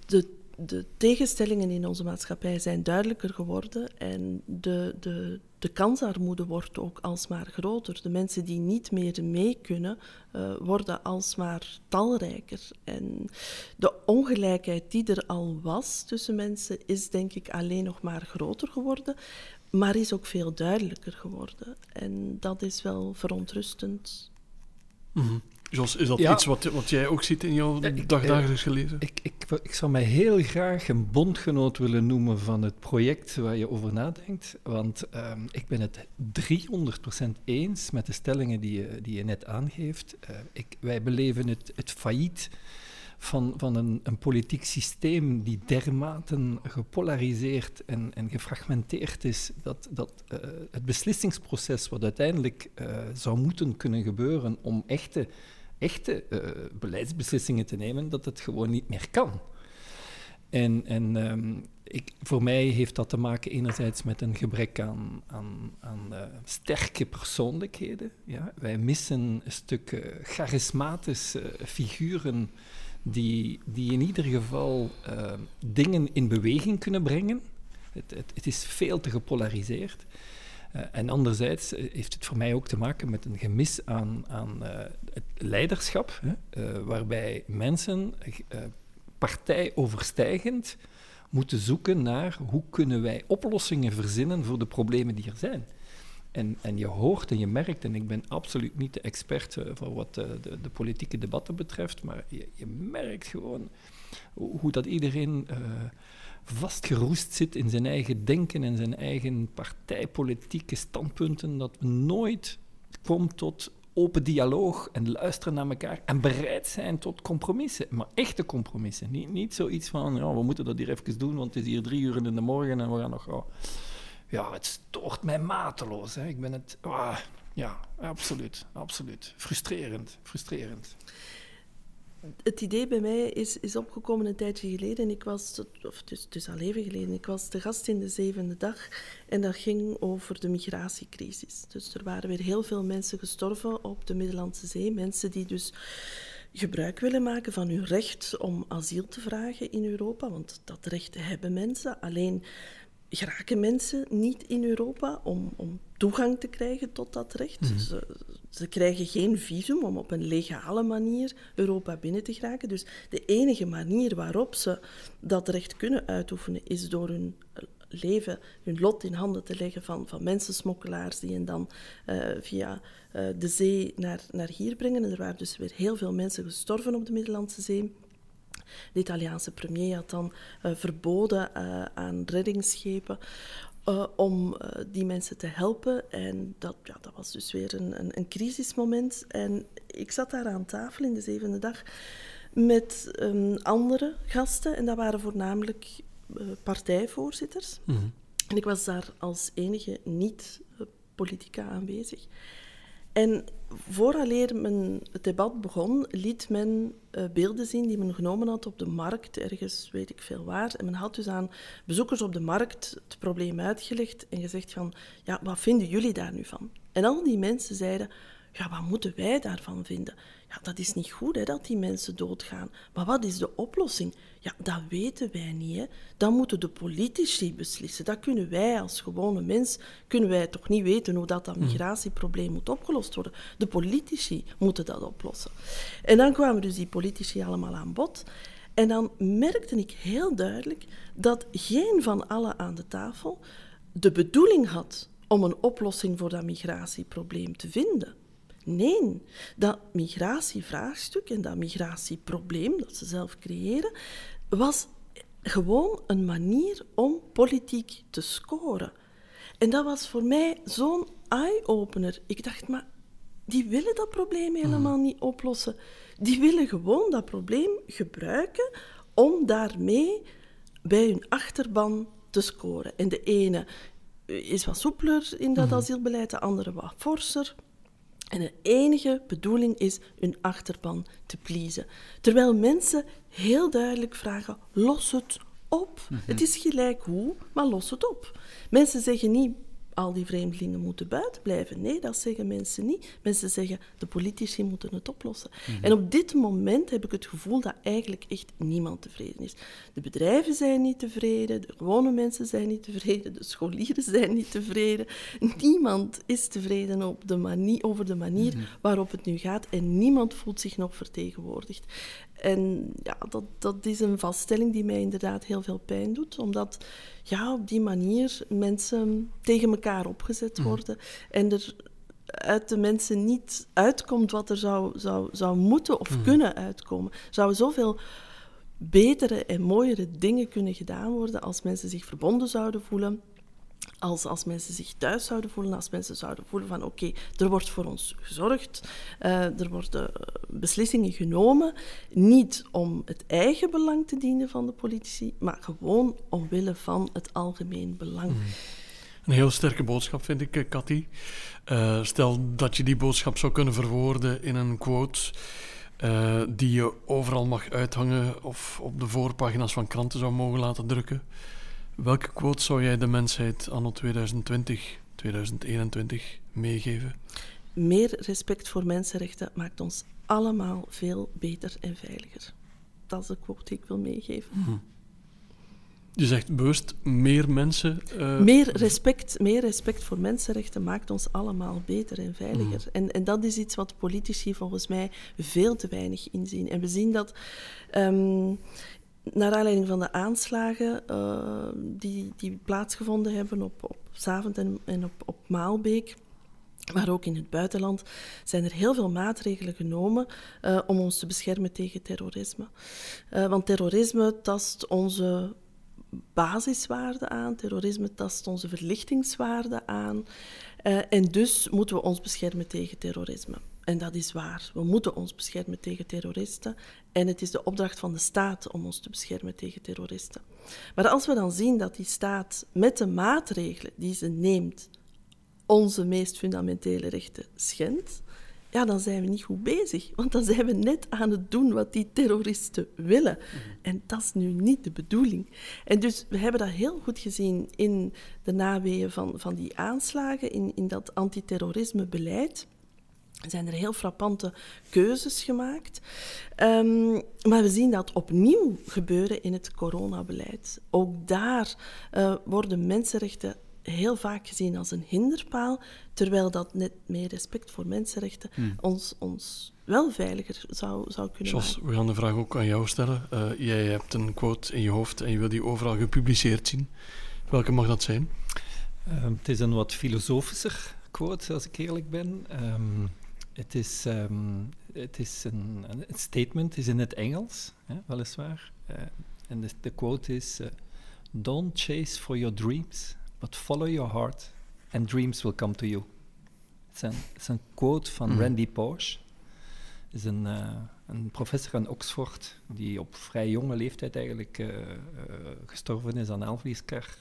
De de tegenstellingen in onze maatschappij zijn duidelijker geworden en de, de, de kansarmoede wordt ook alsmaar groter. De mensen die niet meer mee kunnen, uh, worden alsmaar talrijker. En de ongelijkheid die er al was tussen mensen, is denk ik alleen nog maar groter geworden, maar is ook veel duidelijker geworden. En dat is wel verontrustend. Mm Jos, is dat iets wat, wat jij ook ziet in jouw dagdagelijkse leven? Ik, ik, ik, zou mij heel graag een bondgenoot willen noemen van het project waar je over nadenkt. Want um, ik ben het 300% eens met de stellingen die je, die je net aangeeft. Uh, ik, wij beleven het, het failliet van, van een, een politiek systeem die dermate gepolariseerd en, en gefragmenteerd is, dat, dat uh, het beslissingsproces wat uiteindelijk uh, zou moeten kunnen gebeuren om echte, echte uh, beleidsbeslissingen te nemen, dat het gewoon niet meer kan. En, en um, ik, voor mij heeft dat te maken enerzijds met een gebrek aan, aan, aan uh, sterke persoonlijkheden. Ja? Wij missen een stuk uh, charismatische figuren die, die in ieder geval uh, dingen in beweging kunnen brengen. Het, het, het is veel te gepolariseerd. en anderzijds heeft het voor mij ook te maken met een gemis aan, aan het leiderschap, hè? waarbij mensen partijoverstijgend moeten zoeken naar hoe kunnen wij oplossingen verzinnen voor de problemen die er zijn. En, en je hoort en je merkt, en ik ben absoluut niet de expert uh, voor wat de, de, politieke debatten betreft, maar je, je merkt gewoon hoe, hoe dat iedereen uh, vastgeroest zit in zijn eigen denken en zijn eigen partijpolitieke standpunten, dat nooit komt tot open dialoog en luisteren naar elkaar en bereid zijn tot compromissen. Maar echte compromissen. Niet, niet zoiets van, ja, we moeten dat hier even doen, want het is hier drie uur in de morgen en we gaan nog... Oh. Ja, het stoort mij mateloos. Hè. Ik ben het... Ah, ja, absoluut, absoluut. Frustrerend, frustrerend het idee bij mij is, is opgekomen een tijdje geleden. Ik was, of dus, dus al even geleden, ik was de gast in de zevende dag. En dat ging over de migratiecrisis. Dus er waren weer heel veel mensen gestorven op de Middellandse Zee. Mensen die dus gebruik willen maken van hun recht om asiel te vragen in Europa. Want dat recht hebben mensen. Alleen geraken mensen niet in Europa om, om toegang te krijgen tot dat recht. Mhm. ze, ze, krijgen geen visum om op een legale manier Europa binnen te geraken. Dus de enige manier waarop ze dat recht kunnen uitoefenen is door hun leven, hun lot in handen te leggen van, van mensensmokkelaars die hen dan uh, via uh, de zee naar, naar hier brengen. En er waren dus weer heel veel mensen gestorven op de Middellandse Zee. De Italiaanse premier had dan uh, verboden uh, aan reddingsschepen uh, om die mensen te helpen. En dat, ja, dat was dus weer een, een, een, crisismoment. En ik zat daar aan tafel in de zevende dag met um, andere gasten. En dat waren voornamelijk partijvoorzitters. Mm -hmm. En ik was daar als enige niet-politica aanwezig. En vooraleer men het debat begon, liet men uh, beelden zien die men genomen had op de markt, ergens weet ik veel waar. En men had dus aan bezoekers op de markt het probleem uitgelegd en gezegd van, ja, wat vinden jullie daar nu van? En al die mensen zeiden, ja, wat moeten wij daarvan vinden? Ja, dat is niet goed hè, dat die mensen doodgaan. Maar wat is de oplossing? Ja, dat weten wij niet. Hè. Dat moeten de politici beslissen. Dat kunnen wij als gewone mens, kunnen wij toch niet weten hoe dat, dat hmm. migratieprobleem moet opgelost worden. De politici moeten dat oplossen. En dan kwamen dus die politici allemaal aan bod. En dan merkte ik heel duidelijk dat geen van allen aan de tafel de bedoeling had om een oplossing voor dat migratieprobleem te vinden. Nee, dat migratievraagstuk en dat migratieprobleem dat ze zelf creëren, was gewoon een manier om politiek te scoren. En dat was voor mij zo'n eye-opener. Ik dacht, maar die willen dat probleem helemaal niet oplossen. Die willen gewoon dat probleem gebruiken om daarmee bij hun achterban te scoren. En de ene is wat soepeler in dat mhm. asielbeleid, de andere wat forser. En de enige bedoeling is hun achterban te pleasen. Terwijl mensen heel duidelijk vragen: los het op. Mhm. Het is gelijk hoe, maar los het op. Mensen zeggen niet: al die vreemdelingen moeten buiten blijven. Nee, dat zeggen mensen niet. Mensen zeggen, de politici moeten het oplossen. Mhm. En op dit moment heb ik het gevoel dat eigenlijk echt niemand tevreden is. De bedrijven zijn niet tevreden, de gewone mensen zijn niet tevreden, de scholieren zijn niet tevreden. Niemand is tevreden op de manier, over de manier mhm. waarop het nu gaat en niemand voelt zich nog vertegenwoordigd. En ja, dat, dat is een vaststelling die mij inderdaad heel veel pijn doet, omdat ja, op die manier mensen tegen elkaar opgezet mhm. worden en er uit de mensen niet uitkomt wat er zou, zou, zou moeten of mhm. kunnen uitkomen. Zouden zoveel betere en mooiere dingen kunnen gedaan worden als mensen zich verbonden zouden voelen als, als mensen zich thuis zouden voelen, als mensen zouden voelen van oké, er wordt voor ons gezorgd, uh, er worden beslissingen genomen, niet om het eigen belang te dienen van de politici, maar gewoon omwille van het algemeen belang. Mm. Een heel sterke boodschap, vind ik, eh, Cathy. Stel dat je die boodschap zou kunnen verwoorden in een quote die je overal mag uithangen of op de voorpagina's van kranten zou mogen laten drukken. Welke quote zou jij de mensheid anno 2020, 2021 meegeven? Meer respect voor mensenrechten maakt ons allemaal veel beter en veiliger. Dat is de quote die ik wil meegeven. Hmm. Je zegt bewust meer mensen. Uh... Meer, respect, meer respect voor mensenrechten maakt ons allemaal beter en veiliger. Hmm. En, en dat is iets wat politici volgens mij veel te weinig inzien. En we zien dat. Um, naar aanleiding van de aanslagen uh, die, die plaatsgevonden hebben op, op Zavend en, en op, op Maalbeek, maar ook in het buitenland, zijn er heel veel maatregelen genomen uh, om ons te beschermen tegen terrorisme. Uh, want terrorisme tast onze basiswaarden aan, terrorisme tast onze verlichtingswaarden aan. en dus moeten we ons beschermen tegen terrorisme. En dat is waar. We moeten ons beschermen tegen terroristen. En het is de opdracht van de staat om ons te beschermen tegen terroristen. Maar als we dan zien dat die staat met de maatregelen die ze neemt onze meest fundamentele rechten schendt, ja, dan zijn we niet goed bezig. Want dan zijn we net aan het doen wat die terroristen willen. En dat is nu niet de bedoeling. En dus we hebben dat heel goed gezien in de naweeën van, van die aanslagen, in, in dat antiterrorismebeleid. Zijn er heel frappante keuzes gemaakt. Um, maar we zien dat opnieuw gebeuren in het coronabeleid. Ook daar uh, worden mensenrechten heel vaak gezien als een hinderpaal, terwijl dat net meer respect voor mensenrechten hmm. ons, ons wel veiliger zou, zou kunnen Jos, maken. we gaan de vraag ook aan jou stellen. Uh, jij hebt een quote in je hoofd en je wil die overal gepubliceerd zien. Welke mag dat zijn? Uh, het is een wat filosofischer quote, als ik eerlijk ben. Um, het is, um, het is een, een, statement, is in het Engels, hè, weliswaar. Uh, en de, de, quote is: uh, Don't chase for your dreams, but follow your heart, and dreams will come to you. Het is een, het is een quote van mm. Randy Pausch. is een, uh, een professor aan Oxford die op vrij jonge leeftijd eigenlijk gestorven is aan alvleeskanker.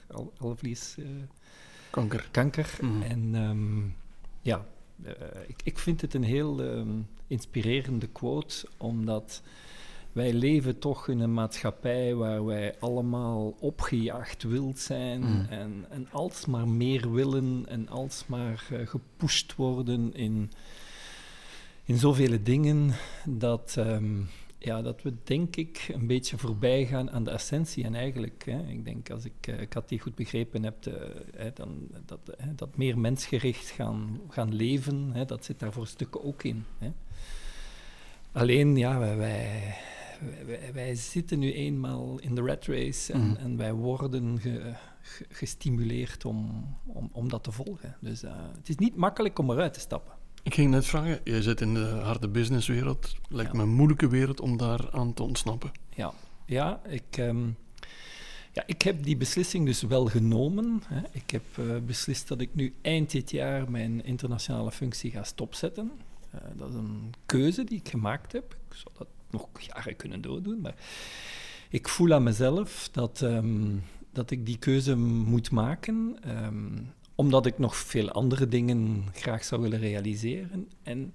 kanker. kanker. Mm. En um, ja, uh, ik, ik, vind het een heel um, inspirerende quote, omdat wij leven toch in een maatschappij waar wij allemaal opgejaagd wild zijn mm. en, en alsmaar meer willen en alsmaar uh, gepusht worden in, in zoveel dingen dat... Um, ja, dat we denk ik een beetje voorbij gaan aan de essentie. En eigenlijk, hè, ik denk als ik, uh, goed begrepen heb, hè, dan, dat, hè, dat meer mensgericht gaan, gaan leven, hè, dat zit daar voor stukken ook in. Hè. Alleen, ja, wij, wij, wij, wij, zitten nu eenmaal in de rat race en, mm. en wij worden ge, ge, gestimuleerd om, om, om dat te volgen. Dus uh, het is niet makkelijk om eruit te stappen. Ik ging net vragen, jij zit in de harde businesswereld. Lijkt me een moeilijke wereld om daar aan te ontsnappen. Ja, ja ik, um, ja, ik heb die beslissing dus wel genomen. Hè. Ik heb uh, beslist dat ik nu eind dit jaar mijn internationale functie ga stopzetten. Uh, dat is een keuze die ik gemaakt heb. Ik zou dat nog jaren kunnen doordoen, maar ik voel aan mezelf dat, um, dat ik die keuze moet maken. Um, omdat ik nog veel andere dingen graag zou willen realiseren. En,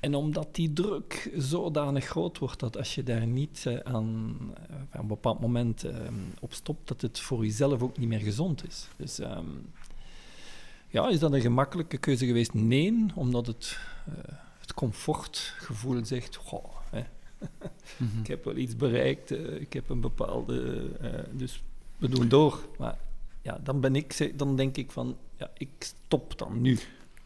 en omdat die druk zodanig groot wordt dat als je daar niet uh, aan, uh, een bepaald moment uh, op stopt, dat het voor jezelf ook niet meer gezond is. Dus um, ja, is dat een gemakkelijke keuze geweest? Nee, omdat het, het comfortgevoel zegt, goh, hè, <laughs> ik heb wel iets bereikt, ik heb een bepaalde... dus we doen door. Maar ja, dan, ben ik, dan denk ik van, ja, ik stop dan nu.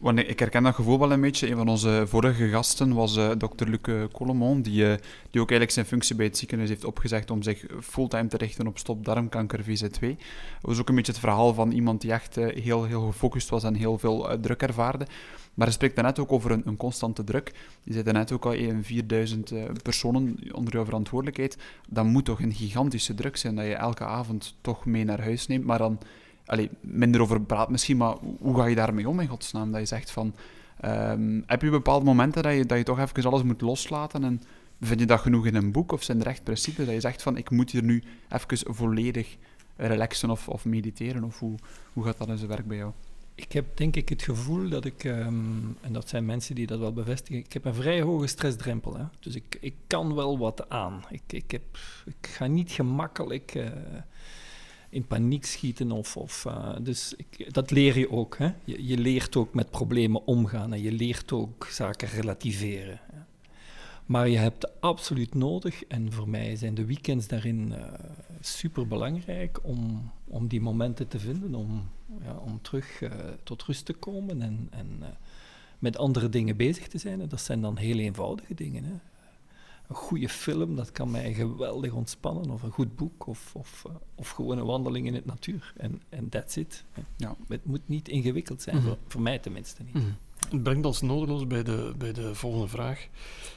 Wanneer, ik herken dat gevoel wel een beetje. Een van onze vorige gasten was uh, dokter Luc eh, Colomon, die, uh, die ook eigenlijk zijn functie bij het ziekenhuis heeft opgezegd om zich fulltime te richten op stop darmkanker VZ2. Dat was ook een beetje het verhaal van iemand die echt heel, heel gefocust was en heel veel druk ervaarde. Maar je spreekt daarnet ook over een, een constante druk. Je zei daarnet ook al, 4000 personen onder jouw verantwoordelijkheid. Dat moet toch een gigantische druk zijn dat je elke avond toch mee naar huis neemt, maar dan allee, minder over praat misschien, maar hoe ga je daarmee om in godsnaam? Dat je zegt van, ehm, heb je bepaalde momenten dat je, dat je toch even alles moet loslaten en vind je dat genoeg in een boek of zijn er echt principes dat je zegt van, ik moet hier nu even volledig relaxen of, of mediteren of hoe, hoe gaat dat in zijn werk bij jou? Ik heb denk ik het gevoel dat ik, ehm, en dat zijn mensen die dat wel bevestigen, ik heb een vrij hoge stressdrempel. Hè? Dus ik, ik kan wel wat aan. Ik, ik, heb, ik ga niet gemakkelijk uh, in paniek schieten. Of, of, uh, dus ik, dat leer je ook. Hè? Je, je, leert ook met problemen omgaan en je leert ook zaken relativeren. Maar je hebt absoluut nodig, en voor mij zijn de weekends daarin uh, super belangrijk om, om die momenten te vinden, om, ja, om terug uh, tot rust te komen en, en uh, met andere dingen bezig te zijn. En dat zijn dan heel eenvoudige dingen. Hè. Een goede film, dat kan mij geweldig ontspannen, of een goed boek, of, of, of gewoon een wandeling in het natuur. En, en that's it. Ja. Het moet niet ingewikkeld zijn, mm -hmm. voor, voor, mij tenminste niet. Mm -hmm. Het brengt ons nodeloos bij de, bij de volgende vraag.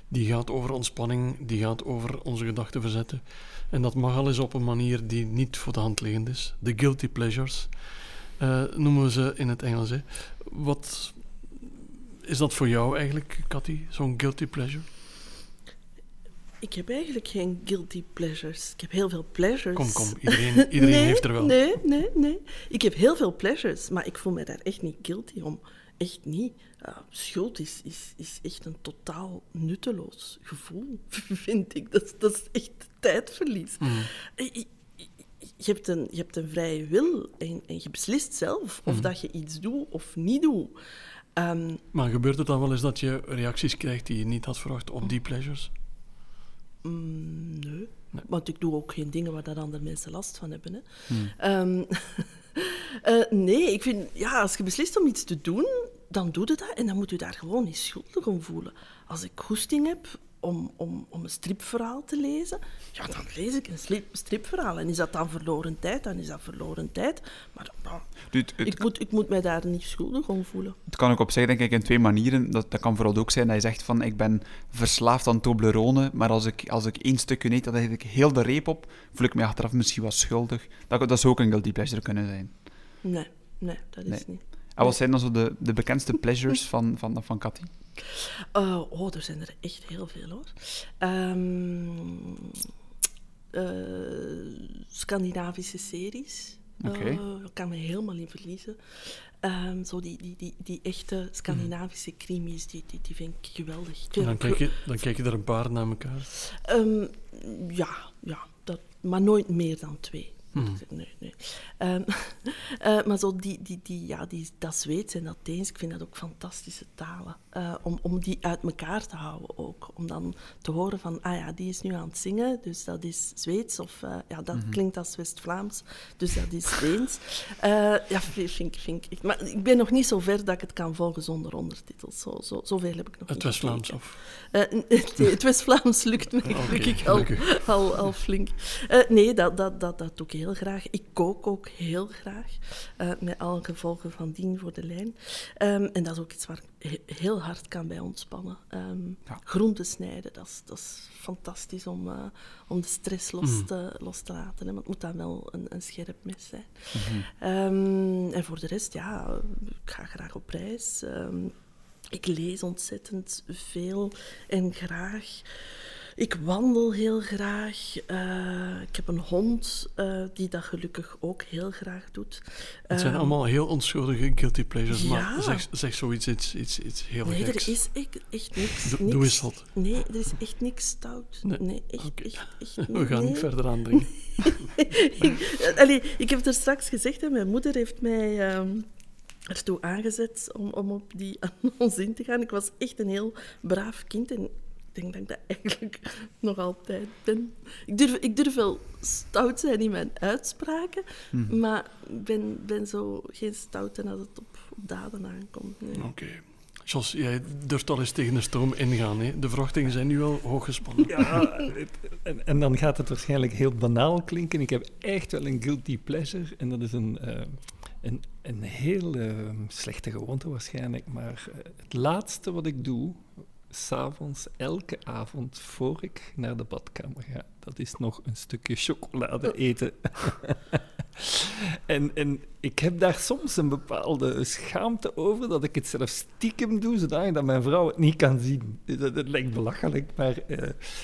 Die gaat over ontspanning, die gaat over onze gedachten verzetten. En dat mag al eens op een manier die niet voor de hand liggend is. De guilty pleasures uh, noemen we ze in het Engels. Hè. Wat is dat voor jou eigenlijk, Cathy, zo'n guilty pleasure? Ik heb eigenlijk geen guilty pleasures. Ik heb heel veel pleasures. Kom, kom, iedereen, <laughs> iedereen nee, heeft er wel. Nee, nee, nee. Ik heb heel veel pleasures, maar ik voel me daar echt niet guilty om. Echt niet. Uh, schuld is, is, is echt een totaal nutteloos gevoel, <laughs> vind ik. Dat, dat is echt tijdverlies. Mm. Je, je, hebt een, je hebt een vrije wil en, en je beslist zelf of mm. dat je iets doet of niet doet. Um, maar gebeurt het dan wel eens dat je reacties krijgt die je niet had verwacht op die pleasures? Mm, nee. nee. Want ik doe ook geen dingen waar dat andere mensen last van hebben. Hè. Um, uh, <laughs> nee, ik vind, ja, als je beslist om iets te doen, dan doe je dat en dan moet je daar gewoon niet schuldig om voelen. Als ik goesting heb om, om, om een stripverhaal te lezen, ja, dan lees ik een stripverhaal. En is dat dan verloren tijd, dan is dat verloren tijd. Maar nou, het, het, ik, moet, ik moet mij daar niet schuldig om voelen. Het kan ook op zich, denk ik, in twee manieren. Dat, dat kan vooral ook zijn dat je zegt van, ik ben verslaafd aan Toblerone, maar als ik, als ik één stukje eet, dan heb ik heel de reep op, voel ik me achteraf misschien wat schuldig. Dat, dat zou ook een guilty pleasure kunnen zijn. Nee, nee, dat is nee. niet. En wat zijn dan zo de, de bekendste pleasures van, van, van Cathy? Uh, oh, er zijn er echt heel veel hoor. Um, uh, Scandinavische series. Okay. Uh, ik kan me helemaal in verliezen. Um, zo die, die, die, die echte Scandinavische mm. crimies, die, die, die vind ik geweldig. Dan kijk, je, dan kijk je er een paar naar elkaar? Um, ja, ja dat, maar nooit meer dan twee. Hmm. Nee, nee. Um, uh, <laughs> maar zo die, die, die, ja, die, dat Zweeds en dat Deens, ik vind dat ook fantastische talen. Uh, om, om die uit elkaar te houden ook. Om dan te horen van, ah ja, die is nu aan het zingen, dus dat is Zweeds. Of uh, ja, dat mm-hmm. klinkt als West-Vlaams, dus dat is Deens. ja, vind, vind ik. Maar ik ben nog niet zo ver dat ik het kan volgen zonder ondertitels. Zo, zo, zoveel heb ik nog het West-Vlaams of? nee, <laughs> het West-Vlaams lukt me <laughs> gelukkig al, al, al, flink. nee, dat, dat, dat, dat doe ik heel heel graag. Ik kook ook heel graag, uh, met alle gevolgen van dien voor de lijn. Um, en dat is ook iets waar ik heel hard kan bij ontspannen. Um, ja. Groenten snijden, dat is, dat is fantastisch om, uh, om de stress los, mm. te, los te laten. Hè. Want het moet dan wel een, een scherp mes zijn. Mm -hmm. um, en voor de rest, ja, ik ga graag op reis. ik lees ontzettend veel en graag. Ik wandel heel graag. Uh, ik heb een hond uh, die dat gelukkig ook heel graag doet. Het zijn uh, allemaal heel onschuldige guilty pleasures, ja. maar zeg, zeg zoiets iets, iets, iets heel Nee, geks. er is echt, echt niks, Do, niks. Doe eens wat. Nee, er is echt niks stout. Nee, nee echt, okay. echt, echt, We gaan nee. niet verder aandringen. <laughs> ik, allee, ik heb het er straks gezegd, hè, mijn moeder heeft mij... Um, ertoe aangezet om, om op die <laughs> annons in te gaan. Ik was echt een heel braaf kind en denk dat ik dat <laughs> eigenlijk nog altijd ben. Ik durf, ik durf wel stout zijn in mijn uitspraken, mm. maar ik ben, ben zo geen stout als het op, op daden aankomt. Nee. Oké. Okay. Jos, jij durft al eens tegen de stroom ingaan. Hè? De verwachtingen zijn nu al hoog gespannen. Ja, en, en, dan gaat het waarschijnlijk heel banaal klinken. Ik heb echt wel een guilty pleasure. En dat is een, uh, een, een heel uh, slechte gewoonte waarschijnlijk. Maar uh, het laatste wat ik doe s'avonds, elke avond, voor ik naar de badkamer ga. Dat is nog een stukje chocolade eten. <laughs> en, en ik heb daar soms een bepaalde schaamte over dat ik het zelf stiekem doe, zodat dat mijn vrouw het niet kan zien. Dat, dat lijkt belachelijk, maar, uh,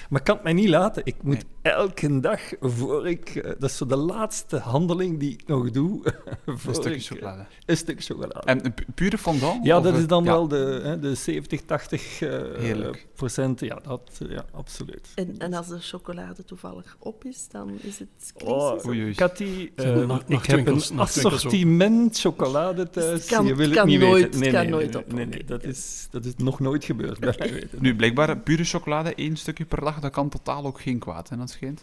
maar ik kan het mij niet laten. Ik moet elke dag voor ik... Uh, dat is zo de laatste handeling die ik nog doe. <laughs> een stukje ik, chocolade. Een stuk chocolade. En pure fondant? Ja, dat is dan ja. wel de, hè, de 70, 80 uh, procent. Ja, dat, ja absoluut. En, en als de chocolade toevallig op is, dan is het crisis? Oh, oei, Cathy, ik heb een assortiment chocolade thuis. Kan, je wil kan het niet nooit, weten. Nee, kan nee, nooit op. nee, nee, dat, is, dat is nog nooit gebeurd weten. Nu, blijkbaar pure chocolade, één stukje per dag, dat kan totaal ook geen kwaad, en dat schijnt.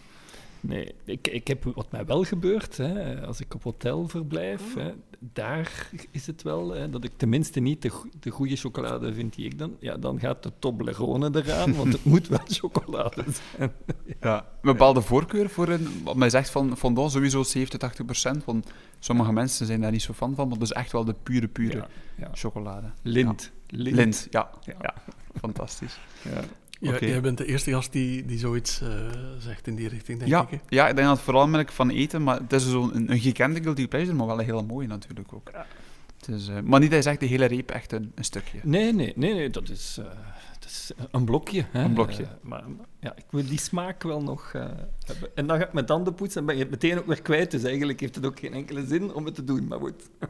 Nee, ik, ik heb wat mij wel gebeurt, hè, als ik op hotel verblijf, Oh. hè, daar is het wel hè, dat ik tenminste niet de, go- de goede chocolade vind die ik dan... Ja, dan gaat de Toblerone eraan, want het <laughs> moet wel chocolade zijn. Ja. Een bepaalde voorkeur voor een... Wat mij zegt van fondant sowieso 70, 80 procent, want sommige mensen zijn daar niet zo fan van, maar dat is echt wel de pure, pure Ja, ja. chocolade. Lint. Lint. Lint, ja. Ja. ja. Fantastisch. Ja. Ja. Jij bent de eerste gast die, die zoiets eh, zegt in die richting, denk Ja, ik. Hè? ja, ik denk dat het vooral merk van eten, maar het is zo'n een, een gekende guilty pleasure, maar wel een hele mooie natuurlijk ook. Het is, eh, maar niet dat je zegt de hele reep, echt een, een stukje. Nee, nee, nee, nee, dat is, eh, dat is een blokje. Hè. Een blokje. Maar ja, ik wil die smaak wel nog eh, hebben. En dan ga ik mijn tanden poetsen en ben je het meteen ook weer kwijt. Dus eigenlijk heeft het ook geen enkele zin om het te doen. Maar goed. <laughs>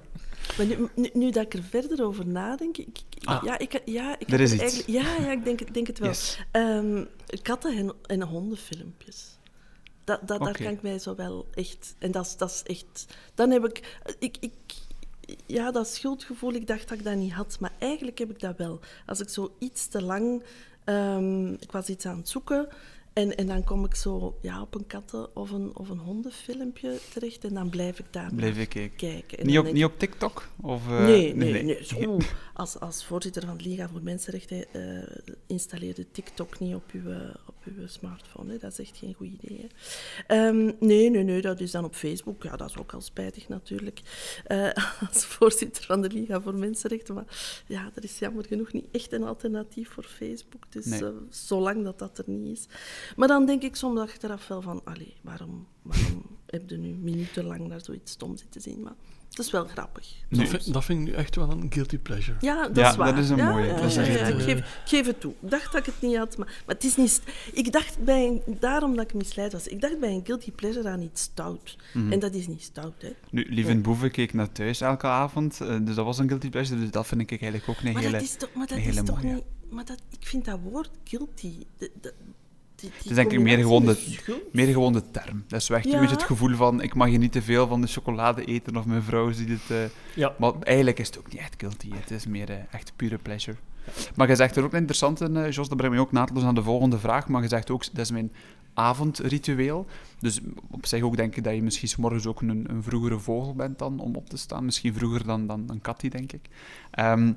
Maar nu, nu, nu dat ik er verder over nadenk, ik, ik- Ah. ja, ik, ja, ik Er is er iets. eigenlijk- ja, ja, ik denk, het- denk het wel. Yes. Ehm, katten- en, en hondenfilmpjes. Dat, dat, Daar kan ik mij zo wel echt... En dat is, dat is echt... Dan heb ik, ik, ik... Ja, dat schuldgevoel, ik dacht dat ik dat niet had. Maar eigenlijk heb ik dat wel. Als ik zo iets te lang... ehm, ik was iets aan het zoeken... En, en dan kom ik zo ja, op een katten- of een, of een hondenfilmpje terecht en dan blijf ik daar Blijf ik kijken. kijken. En Niet op, niet op TikTok? Of, eh, nee, nee, nee. Zo, als, als voorzitter van de Liga voor Mensenrechten uh, installeer je TikTok niet op uw, op uw smartphone. Hè. Dat is echt geen goed idee. Um, nee, nee, nee, dat is dan op Facebook. Ja, dat is ook al spijtig natuurlijk. Uh, <laughs> als voorzitter van de Liga voor Mensenrechten. Maar ja, er is jammer genoeg niet echt een alternatief voor Facebook. Dus Nee. uh, zolang dat dat er niet is. Maar dan denk ik soms achteraf wel van... Allee, waarom, waarom <laughs> heb je nu minutenlang naar zoiets stom zitten zien? Maar het is wel grappig. Dat, vind, dat vind ik nu echt wel een guilty pleasure. Ja, dat Ja, is waar. dat is een ja, mooie. Ja, Dat is ja, echt, ja, ik, geef, ik geef het toe. Ik dacht dat ik het niet had, maar, maar het is niet... Ik dacht bij een, daarom dat ik misleid was. Ik dacht bij een guilty pleasure aan iets stout. Mhm. En dat is niet stout, hè. Nu, Lieve Boeven keek naar thuis elke avond, eh, dus dat was een guilty pleasure, dus dat vind ik eigenlijk ook een Maar hele... dat is toch, maar dat is toch niet... Maar dat, ik vind dat woord guilty... De, de, die, die is denk ik meer gewoon de-. Meer gewoon de term. Dat is echt Ja. een beetje het gevoel van, ik mag hier niet te veel van de chocolade eten, of mijn vrouw ziet het... eh, Ja. Maar eigenlijk is het ook niet echt guilty, het is meer eh, echt pure pleasure. Maar je zegt er ook een interessante, eh, Jos, dat brengt me ook naadloos aan de volgende vraag, maar je zegt ook, dat is mijn avondritueel. Dus op zich ook denk ik dat je misschien 's morgens ook een, een vroegere vogel bent dan om op te staan. Misschien vroeger dan, dan een kattie, denk ik. Ehm,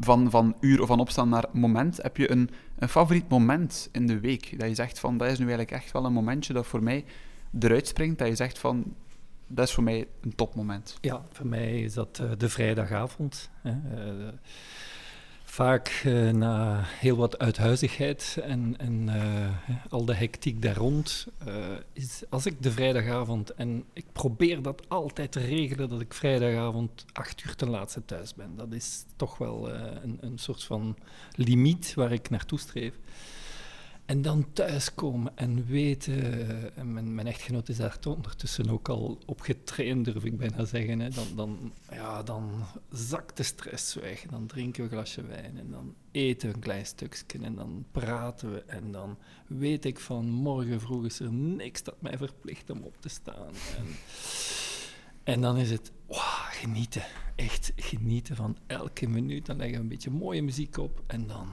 van, van uur of van opstaan naar moment, heb je een, een favoriet moment in de week? Dat je zegt van, dat is nu eigenlijk echt wel een momentje dat voor mij eruit springt. Dat je zegt van, dat is voor mij een topmoment. Ja, voor mij is dat eh, de vrijdagavond. Hè. Eh, vaak eh, na heel wat uithuizigheid en, en eh, al de hectiek daar rond, eh, is als ik de vrijdagavond, en ik probeer dat altijd te regelen, dat ik vrijdagavond acht uur ten laatste thuis ben. Dat is toch wel een, een soort van limiet waar ik naartoe streef. En dan thuiskomen en weten, eh, en mijn, mijn echtgenoot is daar ondertussen ook al op getraind, durf ik bijna zeggen. Hè. Dan, dan, ja, dan zakt de stress weg. Dan drinken we een glasje wijn en dan eten we een klein stukje en dan praten we. En dan weet ik van morgen vroeg is er niks dat mij verplicht om op te staan. En, en dan is het wow, genieten. Echt genieten van elke minuut. Dan leggen we een beetje mooie muziek op en dan...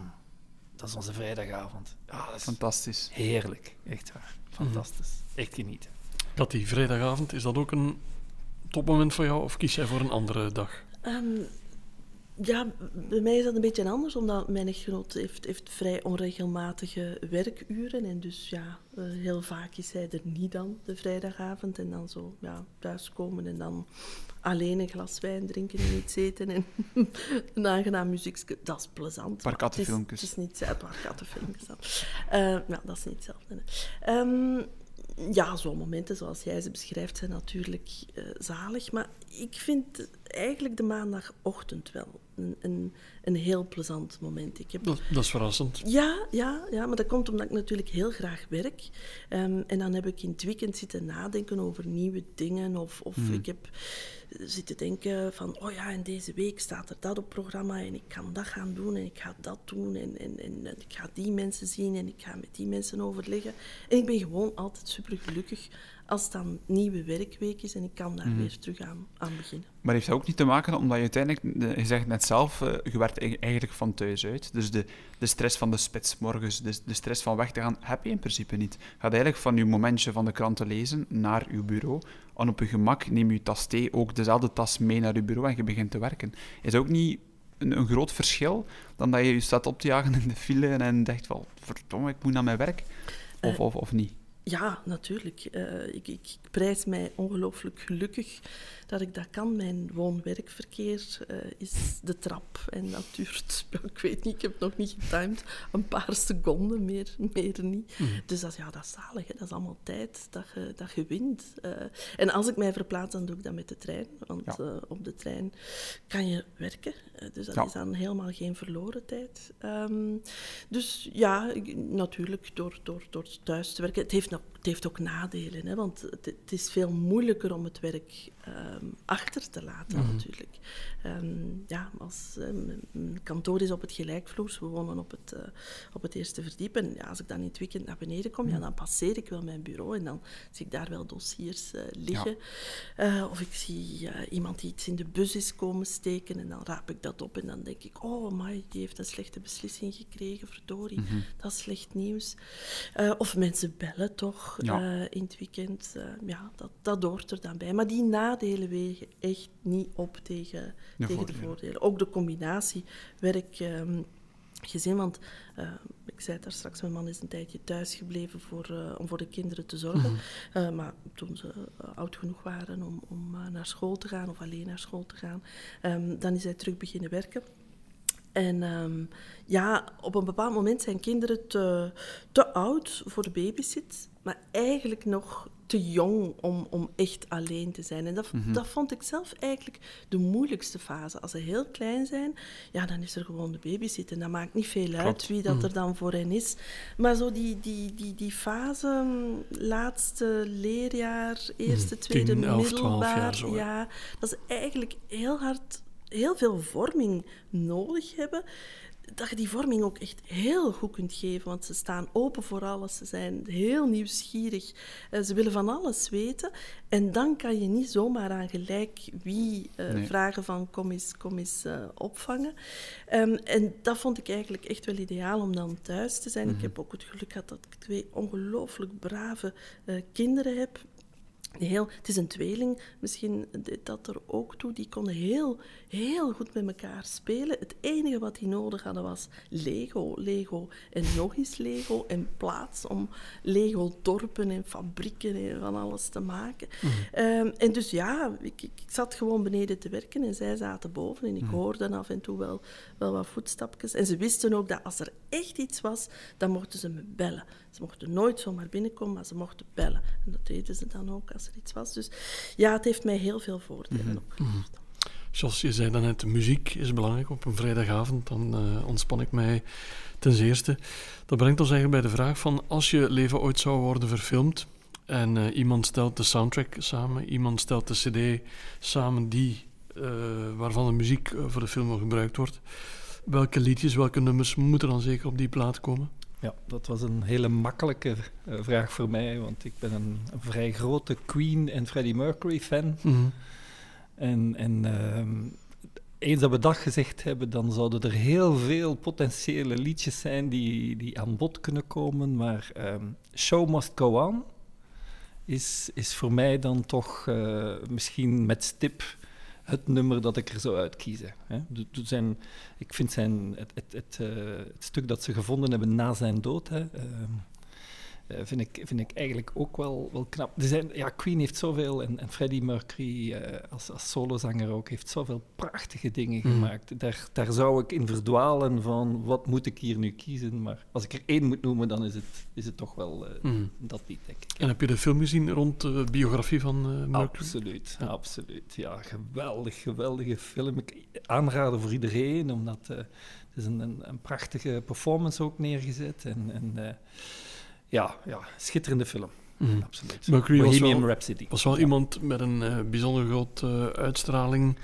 Dat is onze vrijdagavond. Ja, dat is Fantastisch. heerlijk. Echt waar. Fantastisch. Echt genieten. Dat die vrijdagavond, is dat ook een topmoment voor jou of kies jij voor een andere dag? Ehm, ja, bij mij is dat een beetje anders, omdat mijn echtgenoot heeft, heeft vrij onregelmatige werkuren. En dus ja, eh, heel vaak is hij er niet dan, de vrijdagavond. En dan zo ja, thuiskomen en dan alleen een glas wijn drinken en iets eten. En <laughs> een aangenaam muziek. Dat is plezant. Een paar maar het is- niet een paar kattenfilmpjes dan. Eh, ja, dat is niet hetzelfde. hè. Ehm, ja, zo'n momenten zoals jij ze beschrijft zijn natuurlijk uh, zalig. Maar ik vind eigenlijk de maandagochtend wel een, een, een heel plezant moment. Ik heb... dat, dat, is verrassend. Ja, ja, ja, maar dat komt omdat ik natuurlijk heel graag werk. Um, en dan heb ik in het weekend zitten nadenken over nieuwe dingen. Of, of hmm. ik heb zitten denken van, oh ja, en deze week staat er dat op programma en ik kan dat gaan doen en ik ga dat doen en, en, en, ik ga die mensen zien en ik ga met die mensen overleggen. En ik ben gewoon altijd super gelukkig als het dan nieuwe werkweek is en ik kan daar mhm. weer terug aan, aan beginnen. Maar heeft dat ook niet te maken omdat je uiteindelijk, je zegt net zelf, uh, je werkt eigenlijk van thuis uit. Dus de, de stress van de spits morgens, de, de stress van weg te gaan, heb je in principe niet. Je gaat eigenlijk van je momentje van de krant te lezen naar je bureau. En op je gemak neem je tas thee ook dezelfde tas mee naar je bureau en je begint te werken. Is dat ook niet een, een groot verschil dan dat je je staat op te jagen in de file en denkt van, verdomme, ik moet naar mijn werk? Of, uh, of, of niet? Ja, natuurlijk. Uh, ik, ik, prijs mij ongelooflijk gelukkig dat ik dat kan. Mijn woon-werkverkeer uh, is de trap. En dat duurt, <laughs> ik weet niet, ik heb nog niet getimed, een paar seconden, meer, <laughs> meer niet. Mhm. Dus dat, ja, dat is zalig. Hè. Dat is allemaal tijd dat je, dat je wint. Uh, en als ik mij verplaats, dan doe ik dat met de trein. Want ja. op de trein kan je werken. dus dat ja. is dan helemaal geen verloren tijd. Um, dus ja, natuurlijk, door, door, door thuis te werken. Het heeft het heeft ook nadelen, hè, want het, het, is veel moeilijker om het werk um, achter te laten, mm. natuurlijk. Um, ja, als, um, mijn kantoor is op het gelijkvloers, we wonen op het, uh, op het eerste verdiep. En ja, als ik dan in het weekend naar beneden kom, ja, dan passeer ik wel mijn bureau en dan zie ik daar wel dossiers uh, liggen. Ja. Of ik zie iemand die iets in de bus is komen steken en dan raap ik dat op en dan denk ik, oh, my, die heeft een slechte beslissing gekregen, verdorie, mm -hmm. dat is slecht nieuws. of mensen bellen toch in het weekend. ja, dat, dat hoort er dan bij. Maar die nadelen wegen echt niet op tegen de, tegen voordelen. de voordelen. Ook de combinatie werk. Um, gezin, want uh, ik zei daar straks, mijn man is een tijdje thuis gebleven voor, uh, om voor de kinderen te zorgen. Mm -hmm. uh, maar toen ze oud genoeg waren om, om naar school te gaan of alleen naar school te gaan, um, dan is hij terug beginnen werken. En um, ja, op een bepaald moment zijn kinderen te, te oud voor de babysit, maar eigenlijk nog te jong om, om echt alleen te zijn. En dat, mm -hmm. dat vond ik zelf eigenlijk de moeilijkste fase. Als ze heel klein zijn, ja, dan is er gewoon de babysit. En dat maakt niet veel uit wie dat mm. er dan voor hen is. Maar zo die, die, die, die fase, laatste leerjaar, eerste, mm, tweede, 10, 11, middelbaar... Zo, ja, dat is eigenlijk heel hard heel veel vorming nodig hebben, dat je die vorming ook echt heel goed kunt geven. Want ze staan open voor alles, ze zijn heel nieuwsgierig, eh, ze willen van alles weten. En dan kan je niet zomaar aan gelijk wie uh, nee. vragen van kom eens, kom eens uh, opvangen. Um, en dat vond ik eigenlijk echt wel ideaal om dan thuis te zijn. Mm -hmm. Ik heb ook het geluk gehad dat ik twee ongelooflijk brave kinderen heb Heel, het is een tweeling, misschien dat er ook toe. Die konden heel, heel goed met elkaar spelen. Het enige wat die nodig hadden was Lego, Lego en nog eens Lego en plaats om Lego-dorpen en fabrieken en van alles te maken. Mm. Um, en dus ja, ik, ik, zat gewoon beneden te werken en zij zaten boven en ik mm. hoorde af en toe wel, wel wat voetstapjes. En ze wisten ook dat als er echt iets was, dan mochten ze me bellen. Ze mochten nooit zomaar binnenkomen, maar ze mochten bellen. En dat deden ze dan ook als er iets was. Dus ja, het heeft mij heel veel voordelen mm -hmm. je zei daarnet, muziek is belangrijk. Op een vrijdagavond dan uh, ontspan ik mij ten zeerste. Dat brengt ons eigenlijk bij de vraag van... als je leven ooit zou worden verfilmd... en uh, iemand stelt de soundtrack samen... iemand stelt de cd samen die, uh, waarvan de muziek voor de film gebruikt wordt... welke liedjes, welke nummers moeten dan zeker op die plaat komen? Ja, dat was een hele makkelijke uh, vraag voor mij, want ik ben een, een, vrij grote Queen en Freddie Mercury fan. Mm -hmm. En, en uh, eens dat we dat gezegd hebben, dan zouden er heel veel potentiële liedjes zijn die, die aan bod kunnen komen. Maar um, Show Must Go On is, is voor mij dan toch uh, misschien met stip het nummer dat ik er zou uitkiezen. Hè. Zijn, ik vind zijn, het, het, het, uh, het, stuk dat ze gevonden hebben na zijn dood, hè, uh, uh, vind, ik, vind ik eigenlijk ook wel, wel knap. Er zijn, ja, Queen heeft zoveel, en, en Freddie Mercury uh, als, als solozanger ook, heeft zoveel prachtige dingen mm. gemaakt. Daar, daar zou ik in verdwalen van, wat moet ik hier nu kiezen? Maar als ik er één moet noemen, dan is het, is het toch wel uh, mm. dat lied, denk ik. En heb je de film gezien rond de biografie van Mercury? Absoluut, ja. absoluut. Ja, geweldig, geweldige film. Ik aanraden voor iedereen, omdat het is een, een, een, prachtige performance ook neergezet. En, en ja, ja, schitterende film. Mm. Absoluut. Bohemian was Rhapsody. was wel iemand met een uh, bijzonder grote uh, uitstraling.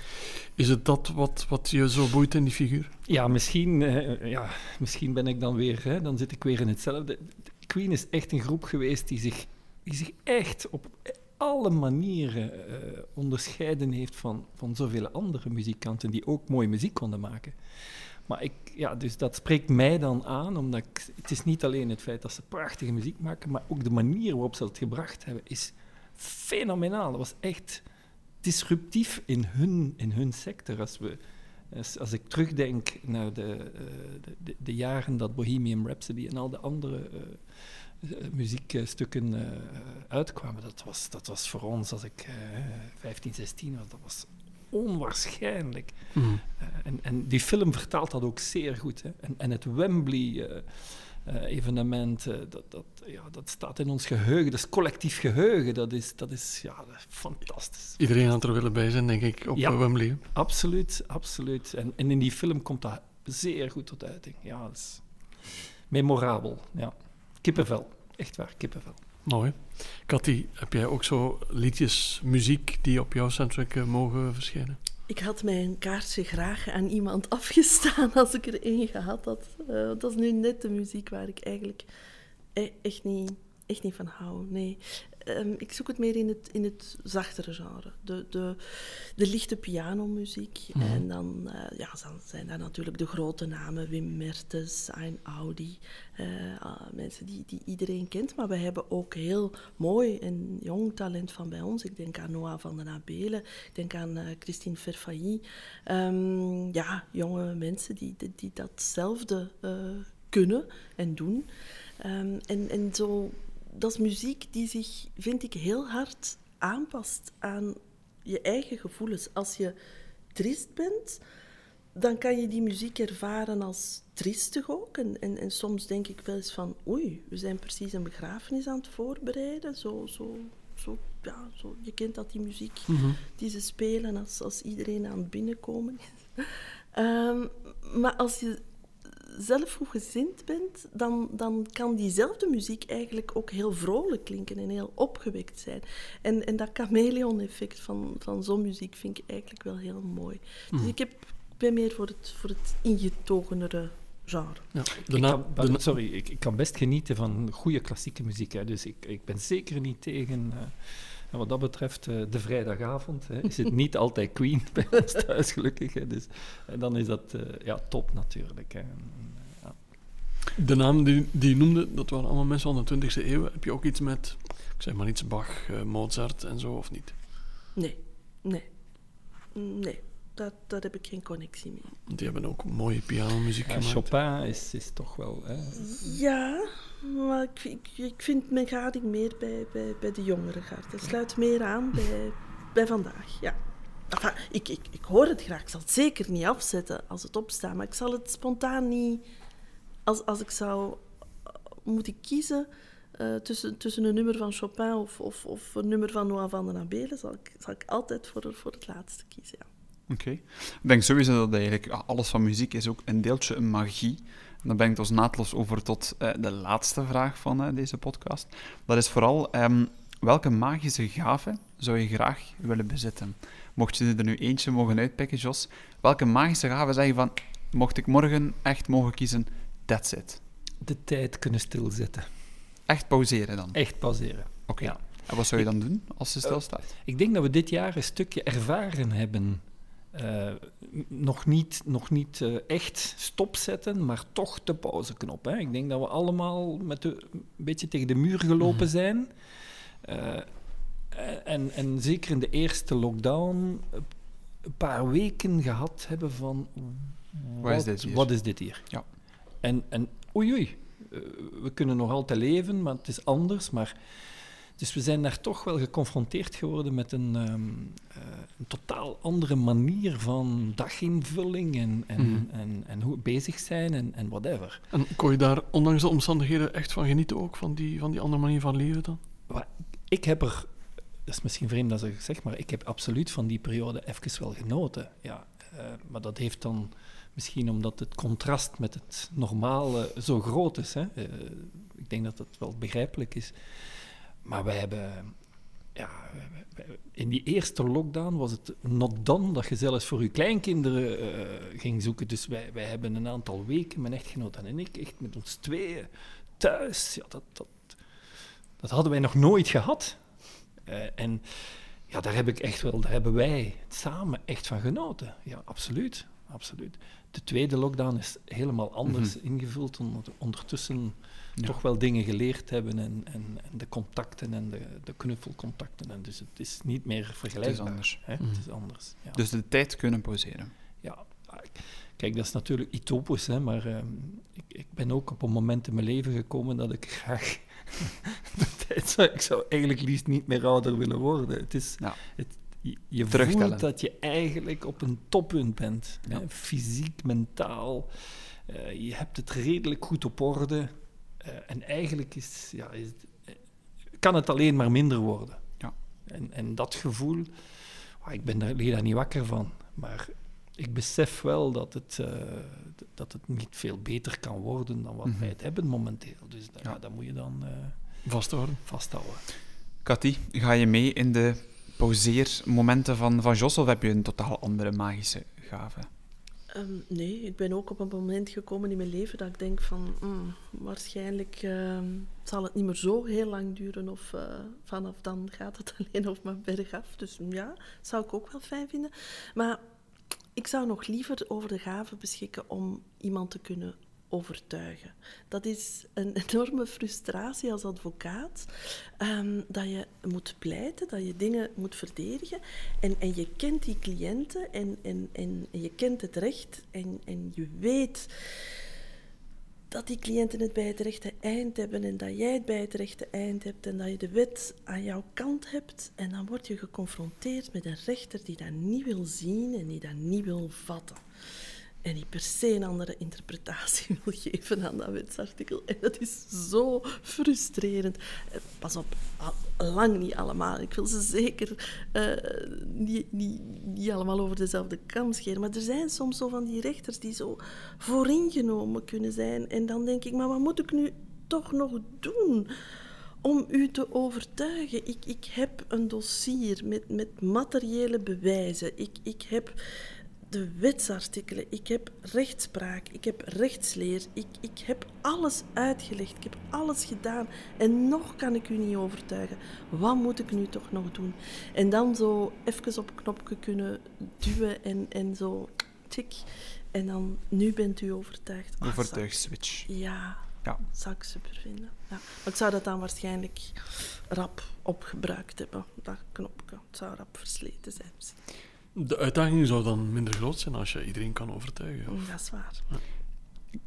Is het dat wat, wat je zo boeit in die figuur? Ja, misschien, uh, ja, misschien ben ik dan weer, hè, dan zit ik weer in hetzelfde. Queen is echt een groep geweest die zich, die zich echt op alle manieren onderscheiden heeft van, van zoveel andere muzikanten die ook mooie muziek konden maken. Maar ik, ja, dus dat spreekt mij dan aan, omdat ik, het is niet alleen het feit dat ze prachtige muziek maken, maar ook de manier waarop ze het gebracht hebben is fenomenaal. Dat was echt disruptief in hun, in hun sector. Als, we, als, als ik terugdenk naar de, uh, de, de, jaren dat Bohemian Rhapsody en al de andere uh, muziekstukken uh, uitkwamen, dat was, dat was voor ons, als ik 15, 16 was, dat was onwaarschijnlijk. Mm. Uh, en, en, die film vertaalt dat ook zeer goed. Hè. En, en, het Wembley-evenement, uh, uh, dat, dat, ja, dat staat in ons geheugen. Dat is collectief geheugen. Dat is, dat is, ja, dat is fantastisch. Iedereen had er willen bij zijn, denk ik, op ja, Wembley. Absoluut, absoluut. En, en, in die film komt dat zeer goed tot uiting. Ja, dat is memorabel. Ja. Kippenvel, echt waar, kippenvel. Mooi. Cathy, heb jij ook zo liedjes, muziek die op jouw soundtrack eh, mogen verschijnen? Ik had mijn kaartje graag aan iemand afgestaan <laughs> als ik er één gehad had. Uh, dat is nu net de muziek waar ik eigenlijk e-, echt niet, echt niet van hou. Nee. Um, ik zoek het meer in het, in het zachtere genre. De, de, de lichte pianomuziek. Mm. En dan, uh, ja, dan zijn daar natuurlijk de grote namen. Wim Mertens, Ein Audi. Uh, mensen die, die iedereen kent. Maar we hebben ook heel mooi en jong talent van bij ons. Ik denk aan Noah van den Abelen. Ik denk aan uh, Christine Verfailly. Um, ja, jonge mensen die, die, die datzelfde kunnen en doen. Um, en, en zo dat is muziek die zich, vind ik, heel hard aanpast aan je eigen gevoelens. Als je triest bent, dan kan je die muziek ervaren als triestig ook. En, en, en, soms denk ik wel eens van, oei, we zijn precies een begrafenis aan het voorbereiden. Zo, zo, zo, ja, zo. Je kent dat, die muziek mhm. die ze spelen als, als iedereen aan het binnenkomen is. um, maar als je zelf goed gezind bent, dan, dan kan diezelfde muziek eigenlijk ook heel vrolijk klinken en heel opgewekt zijn. En, en dat chameleon-effect van, van zo'n muziek vind ik eigenlijk wel heel mooi. Dus hmm. ik heb, ben meer voor het, voor het ingetogenere genre. Ja, ik kan, sorry, ik, ik, kan best genieten van goede klassieke muziek. Hè, dus ik, ik ben zeker niet tegen... Uh, en wat dat betreft, uh, de vrijdagavond hè, is het niet altijd Queen <laughs> bij ons thuis, gelukkig. Hè, dus, en dan is dat uh, ja, top natuurlijk. Hè. Ja. De namen die, die je noemde, dat waren allemaal mensen van de 20e eeuw. Heb je ook iets met, ik zeg maar iets, Bach, Mozart en zo, of niet? Nee, nee. Nee, daar, daar heb ik geen connectie mee. Die hebben ook mooie pianomuziek ja, gemaakt. Chopin is, is toch wel... Hè? Ja, maar ik, ik, ik vind mijn gading meer bij, bij, bij de jongere garde. Het sluit meer aan bij, bij vandaag, ja. Enfin, ik, ik, ik hoor het graag. Ik zal het zeker niet afzetten als het opstaat. Maar ik zal het spontaan niet... Als, als ik zou moeten kiezen uh, tussen, tussen een nummer van Chopin of, of, of een nummer van Noah van den Abelen, zal ik, zal ik altijd voor, voor het laatste kiezen, ja. Oké. Ik denk sowieso dat eigenlijk alles van muziek is ook een deeltje een magie. En dan ben ik dus naadloos over tot uh, de laatste vraag van uh, deze podcast. Dat is vooral, um, welke magische gave zou je graag willen bezitten? Mocht je er nu eentje mogen uitpikken, Jos, welke magische gave zeg je van, mocht ik morgen echt mogen kiezen, that's it? De tijd kunnen stilzetten. Echt pauzeren dan? Echt pauzeren. Oké. Ja. En wat zou je dan doen als ze stilstaat? Uh, ik denk dat we dit jaar een stukje ervaren hebben uh, nog niet, nog niet uh, echt stopzetten, maar toch de pauzeknop. Hè. Ik denk dat we allemaal met de, een beetje tegen de muur gelopen mhm. zijn. Uh, en, en zeker in de eerste lockdown een paar weken gehad hebben van... Wat, is dit hier? Wat is dit hier? Ja. En, en oei oei, we kunnen nog altijd leven, maar het is anders. Maar dus we zijn daar toch wel geconfronteerd geworden met een, ehm, eh, een totaal andere manier van daginvulling en, en, mm. en, en, hoe bezig zijn en, en whatever. En kon je daar ondanks de omstandigheden echt van genieten ook, van die, van die andere manier van leven dan? Ik heb er, dat is misschien vreemd dat ik zeg, maar ik heb absoluut van die periode even wel genoten. Ja, uh, maar dat heeft dan misschien omdat het contrast met het normale zo groot is. Hè? Uh, ik denk dat dat wel begrijpelijk is. Maar wij hebben... Ja, in die eerste lockdown was het not done dat je zelfs voor je kleinkinderen uh, ging zoeken. Dus wij, wij hebben een aantal weken, mijn echtgenoot en ik, echt met ons tweeën thuis. Ja, dat, dat, dat hadden wij nog nooit gehad. Uh, en ja, daar heb ik echt wel, daar hebben wij samen echt van genoten. Ja, absoluut. absoluut. De tweede lockdown is helemaal anders mm -hmm. ingevuld. Ondertussen toch wel dingen geleerd hebben en, en, en, de contacten en de, de knuffelcontacten. En dus het is niet meer vergelijkbaar. Het is anders. Hè? Het is anders ja. Dus de tijd kunnen pauzeren. Ja, kijk, dat is natuurlijk utopisch, hè, maar uh, ik, ik, ben ook op een moment in mijn leven gekomen dat ik graag <laughs> de tijd zou... Ik zou eigenlijk liefst niet meer ouder willen worden. Het is... Ja. Het, je, je voelt dat je eigenlijk op een toppunt bent. Ja. Hè? Fysiek, mentaal. Uh, je hebt het redelijk goed op orde. Uh, en eigenlijk is, ja, is het, uh, kan het alleen maar minder worden. Ja. En, en dat gevoel, oh, ik ben daar, lig daar niet wakker van. Maar ik besef wel dat het, uh, dat het niet veel beter kan worden dan wat mm -hmm. wij het hebben momenteel. Dus dat, ja. dat moet je dan vasthouden. vasthouden. Cathy, ga je mee in de pauzeermomenten van, van Jos of heb je een totaal andere magische gave? Um, nee, ik ben ook op een moment gekomen in mijn leven dat ik denk van mm, waarschijnlijk uh, zal het niet meer zo heel lang duren of uh, vanaf dan gaat het <laughs> alleen nog maar bergaf. Dus ja, zou ik ook wel fijn vinden. Maar ik zou nog liever over de gave beschikken om iemand te kunnen overtuigen. Dat is een <laughs> enorme frustratie als advocaat, um, dat je moet pleiten, dat je dingen moet verdedigen. En, en je kent die cliënten en, en, en, en je kent het recht en, en je weet dat die cliënten het bij het rechte eind hebben en dat jij het bij het rechte eind hebt en dat je de wet aan jouw kant hebt. En dan word je geconfronteerd met een rechter die dat niet wil zien en die dat niet wil vatten en die per se een andere interpretatie <laughs> wil geven aan dat wetsartikel. En dat is zo frustrerend. Eh, pas op, lang niet allemaal. Ik wil ze zeker uh, niet, niet, niet allemaal over dezelfde kam scheren. Maar er zijn soms zo van die rechters die zo vooringenomen kunnen zijn. En dan denk ik, maar wat moet ik nu toch nog doen? om u te overtuigen. Ik, ik heb een dossier met, met materiële bewijzen. Ik, ik heb de wetsartikelen, ik heb rechtspraak, ik heb rechtsleer, ik, ik heb alles uitgelegd, ik heb alles gedaan en nog kan ik u niet overtuigen. Wat moet ik nu toch nog doen? En dan zo even op knopje kunnen duwen en, en zo, tik. En dan, nu bent u overtuigd. Ah, Overtuigd-switch. Ja, ja, zou ik super vinden. Ja. Maar ik zou dat dan waarschijnlijk rap opgebruikt hebben, dat knopje. Het zou rap versleten zijn misschien. De uitdaging zou dan minder groot zijn als je iedereen kan overtuigen. Of? Dat is waar. Ja.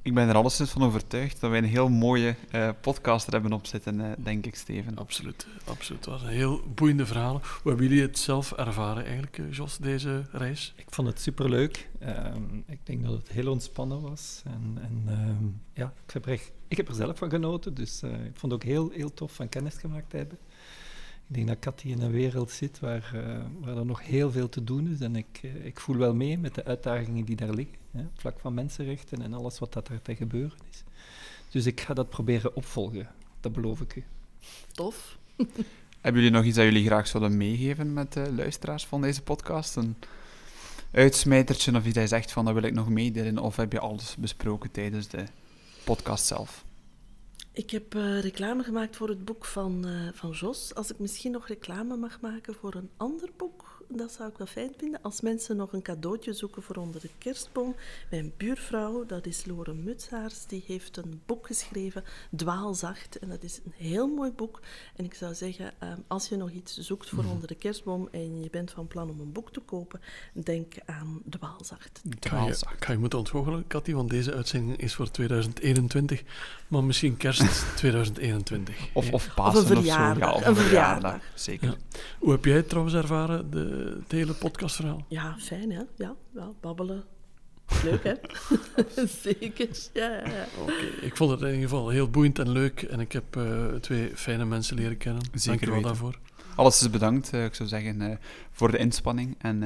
Ik ben er alleszins van overtuigd dat wij een heel mooie uh, podcast er hebben opzitten, uh, denk ik, Steven. Absoluut, absoluut. Dat was een heel boeiende verhalen. Hoe hebben jullie het zelf ervaren eigenlijk, uh, Jos, deze reis? Ik vond het superleuk. Um, ik denk dat het heel ontspannen was. En, en um, ja, ik heb, er, ik heb er zelf van genoten, dus ik vond het ook heel, heel tof van kennis gemaakt te hebben. Ik denk dat Cathy in een wereld zit waar, uh, waar er nog heel veel te doen is. En ik, uh, ik voel wel mee met de uitdagingen die daar liggen. Hè, op vlak van mensenrechten en alles wat dat er te gebeuren is. Dus ik ga dat proberen opvolgen. Dat beloof ik u. Tof. <laughs> Hebben jullie nog iets dat jullie graag zouden meegeven met de luisteraars van deze podcast? Een uitsmijtertje of iets dat je zegt van dat wil ik nog meedelen? Of heb je alles besproken tijdens de podcast zelf? Ik heb uh, reclame gemaakt voor het boek van, uh, van Jos. Als ik misschien nog reclame mag maken voor een ander boek dat zou ik wel fijn vinden, als mensen nog een cadeautje zoeken voor onder de kerstboom. Mijn buurvrouw, dat is Lore Mutsaars, die heeft een boek geschreven, Dwaalzacht. En dat is een heel mooi boek. En ik zou zeggen, ehm, als je nog iets zoekt voor mhm. onder de kerstboom en je bent van plan om een boek te kopen, denk aan Dwaalzacht. Dwaalzacht. Ik ga je moeten ontgoochelen, Cathy, want deze uitzending is voor 2021, maar misschien kerst <laughs> 2021. Of, of Pasen of, een verjaardag. Of, zo. een verjaardag. Zeker. Hoe heb jij het trouwens ervaren, de, het hele podcastverhaal? Ja, fijn hè. Ja, ja babbelen. Leuk hè? <laughs> Zeker. Ja, ja, ja. Oké, ik vond het in ieder geval heel boeiend en leuk. En ik heb uh, twee fijne mensen leren kennen. Zeker Dank je wel daarvoor. Alles is bedankt, uh, ik zou zeggen, uh, voor de inspanning. En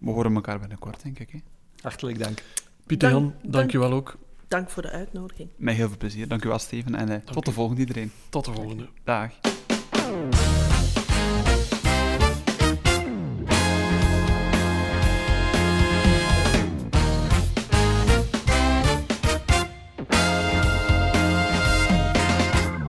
we horen elkaar binnenkort, denk ik. Hè? Hartelijk dank. Pieter Jan, dank, dank je wel ook. Dank voor de uitnodiging. Met heel veel plezier. Dank u wel, Steven. En tot de volgende iedereen. Tot de volgende. Dag.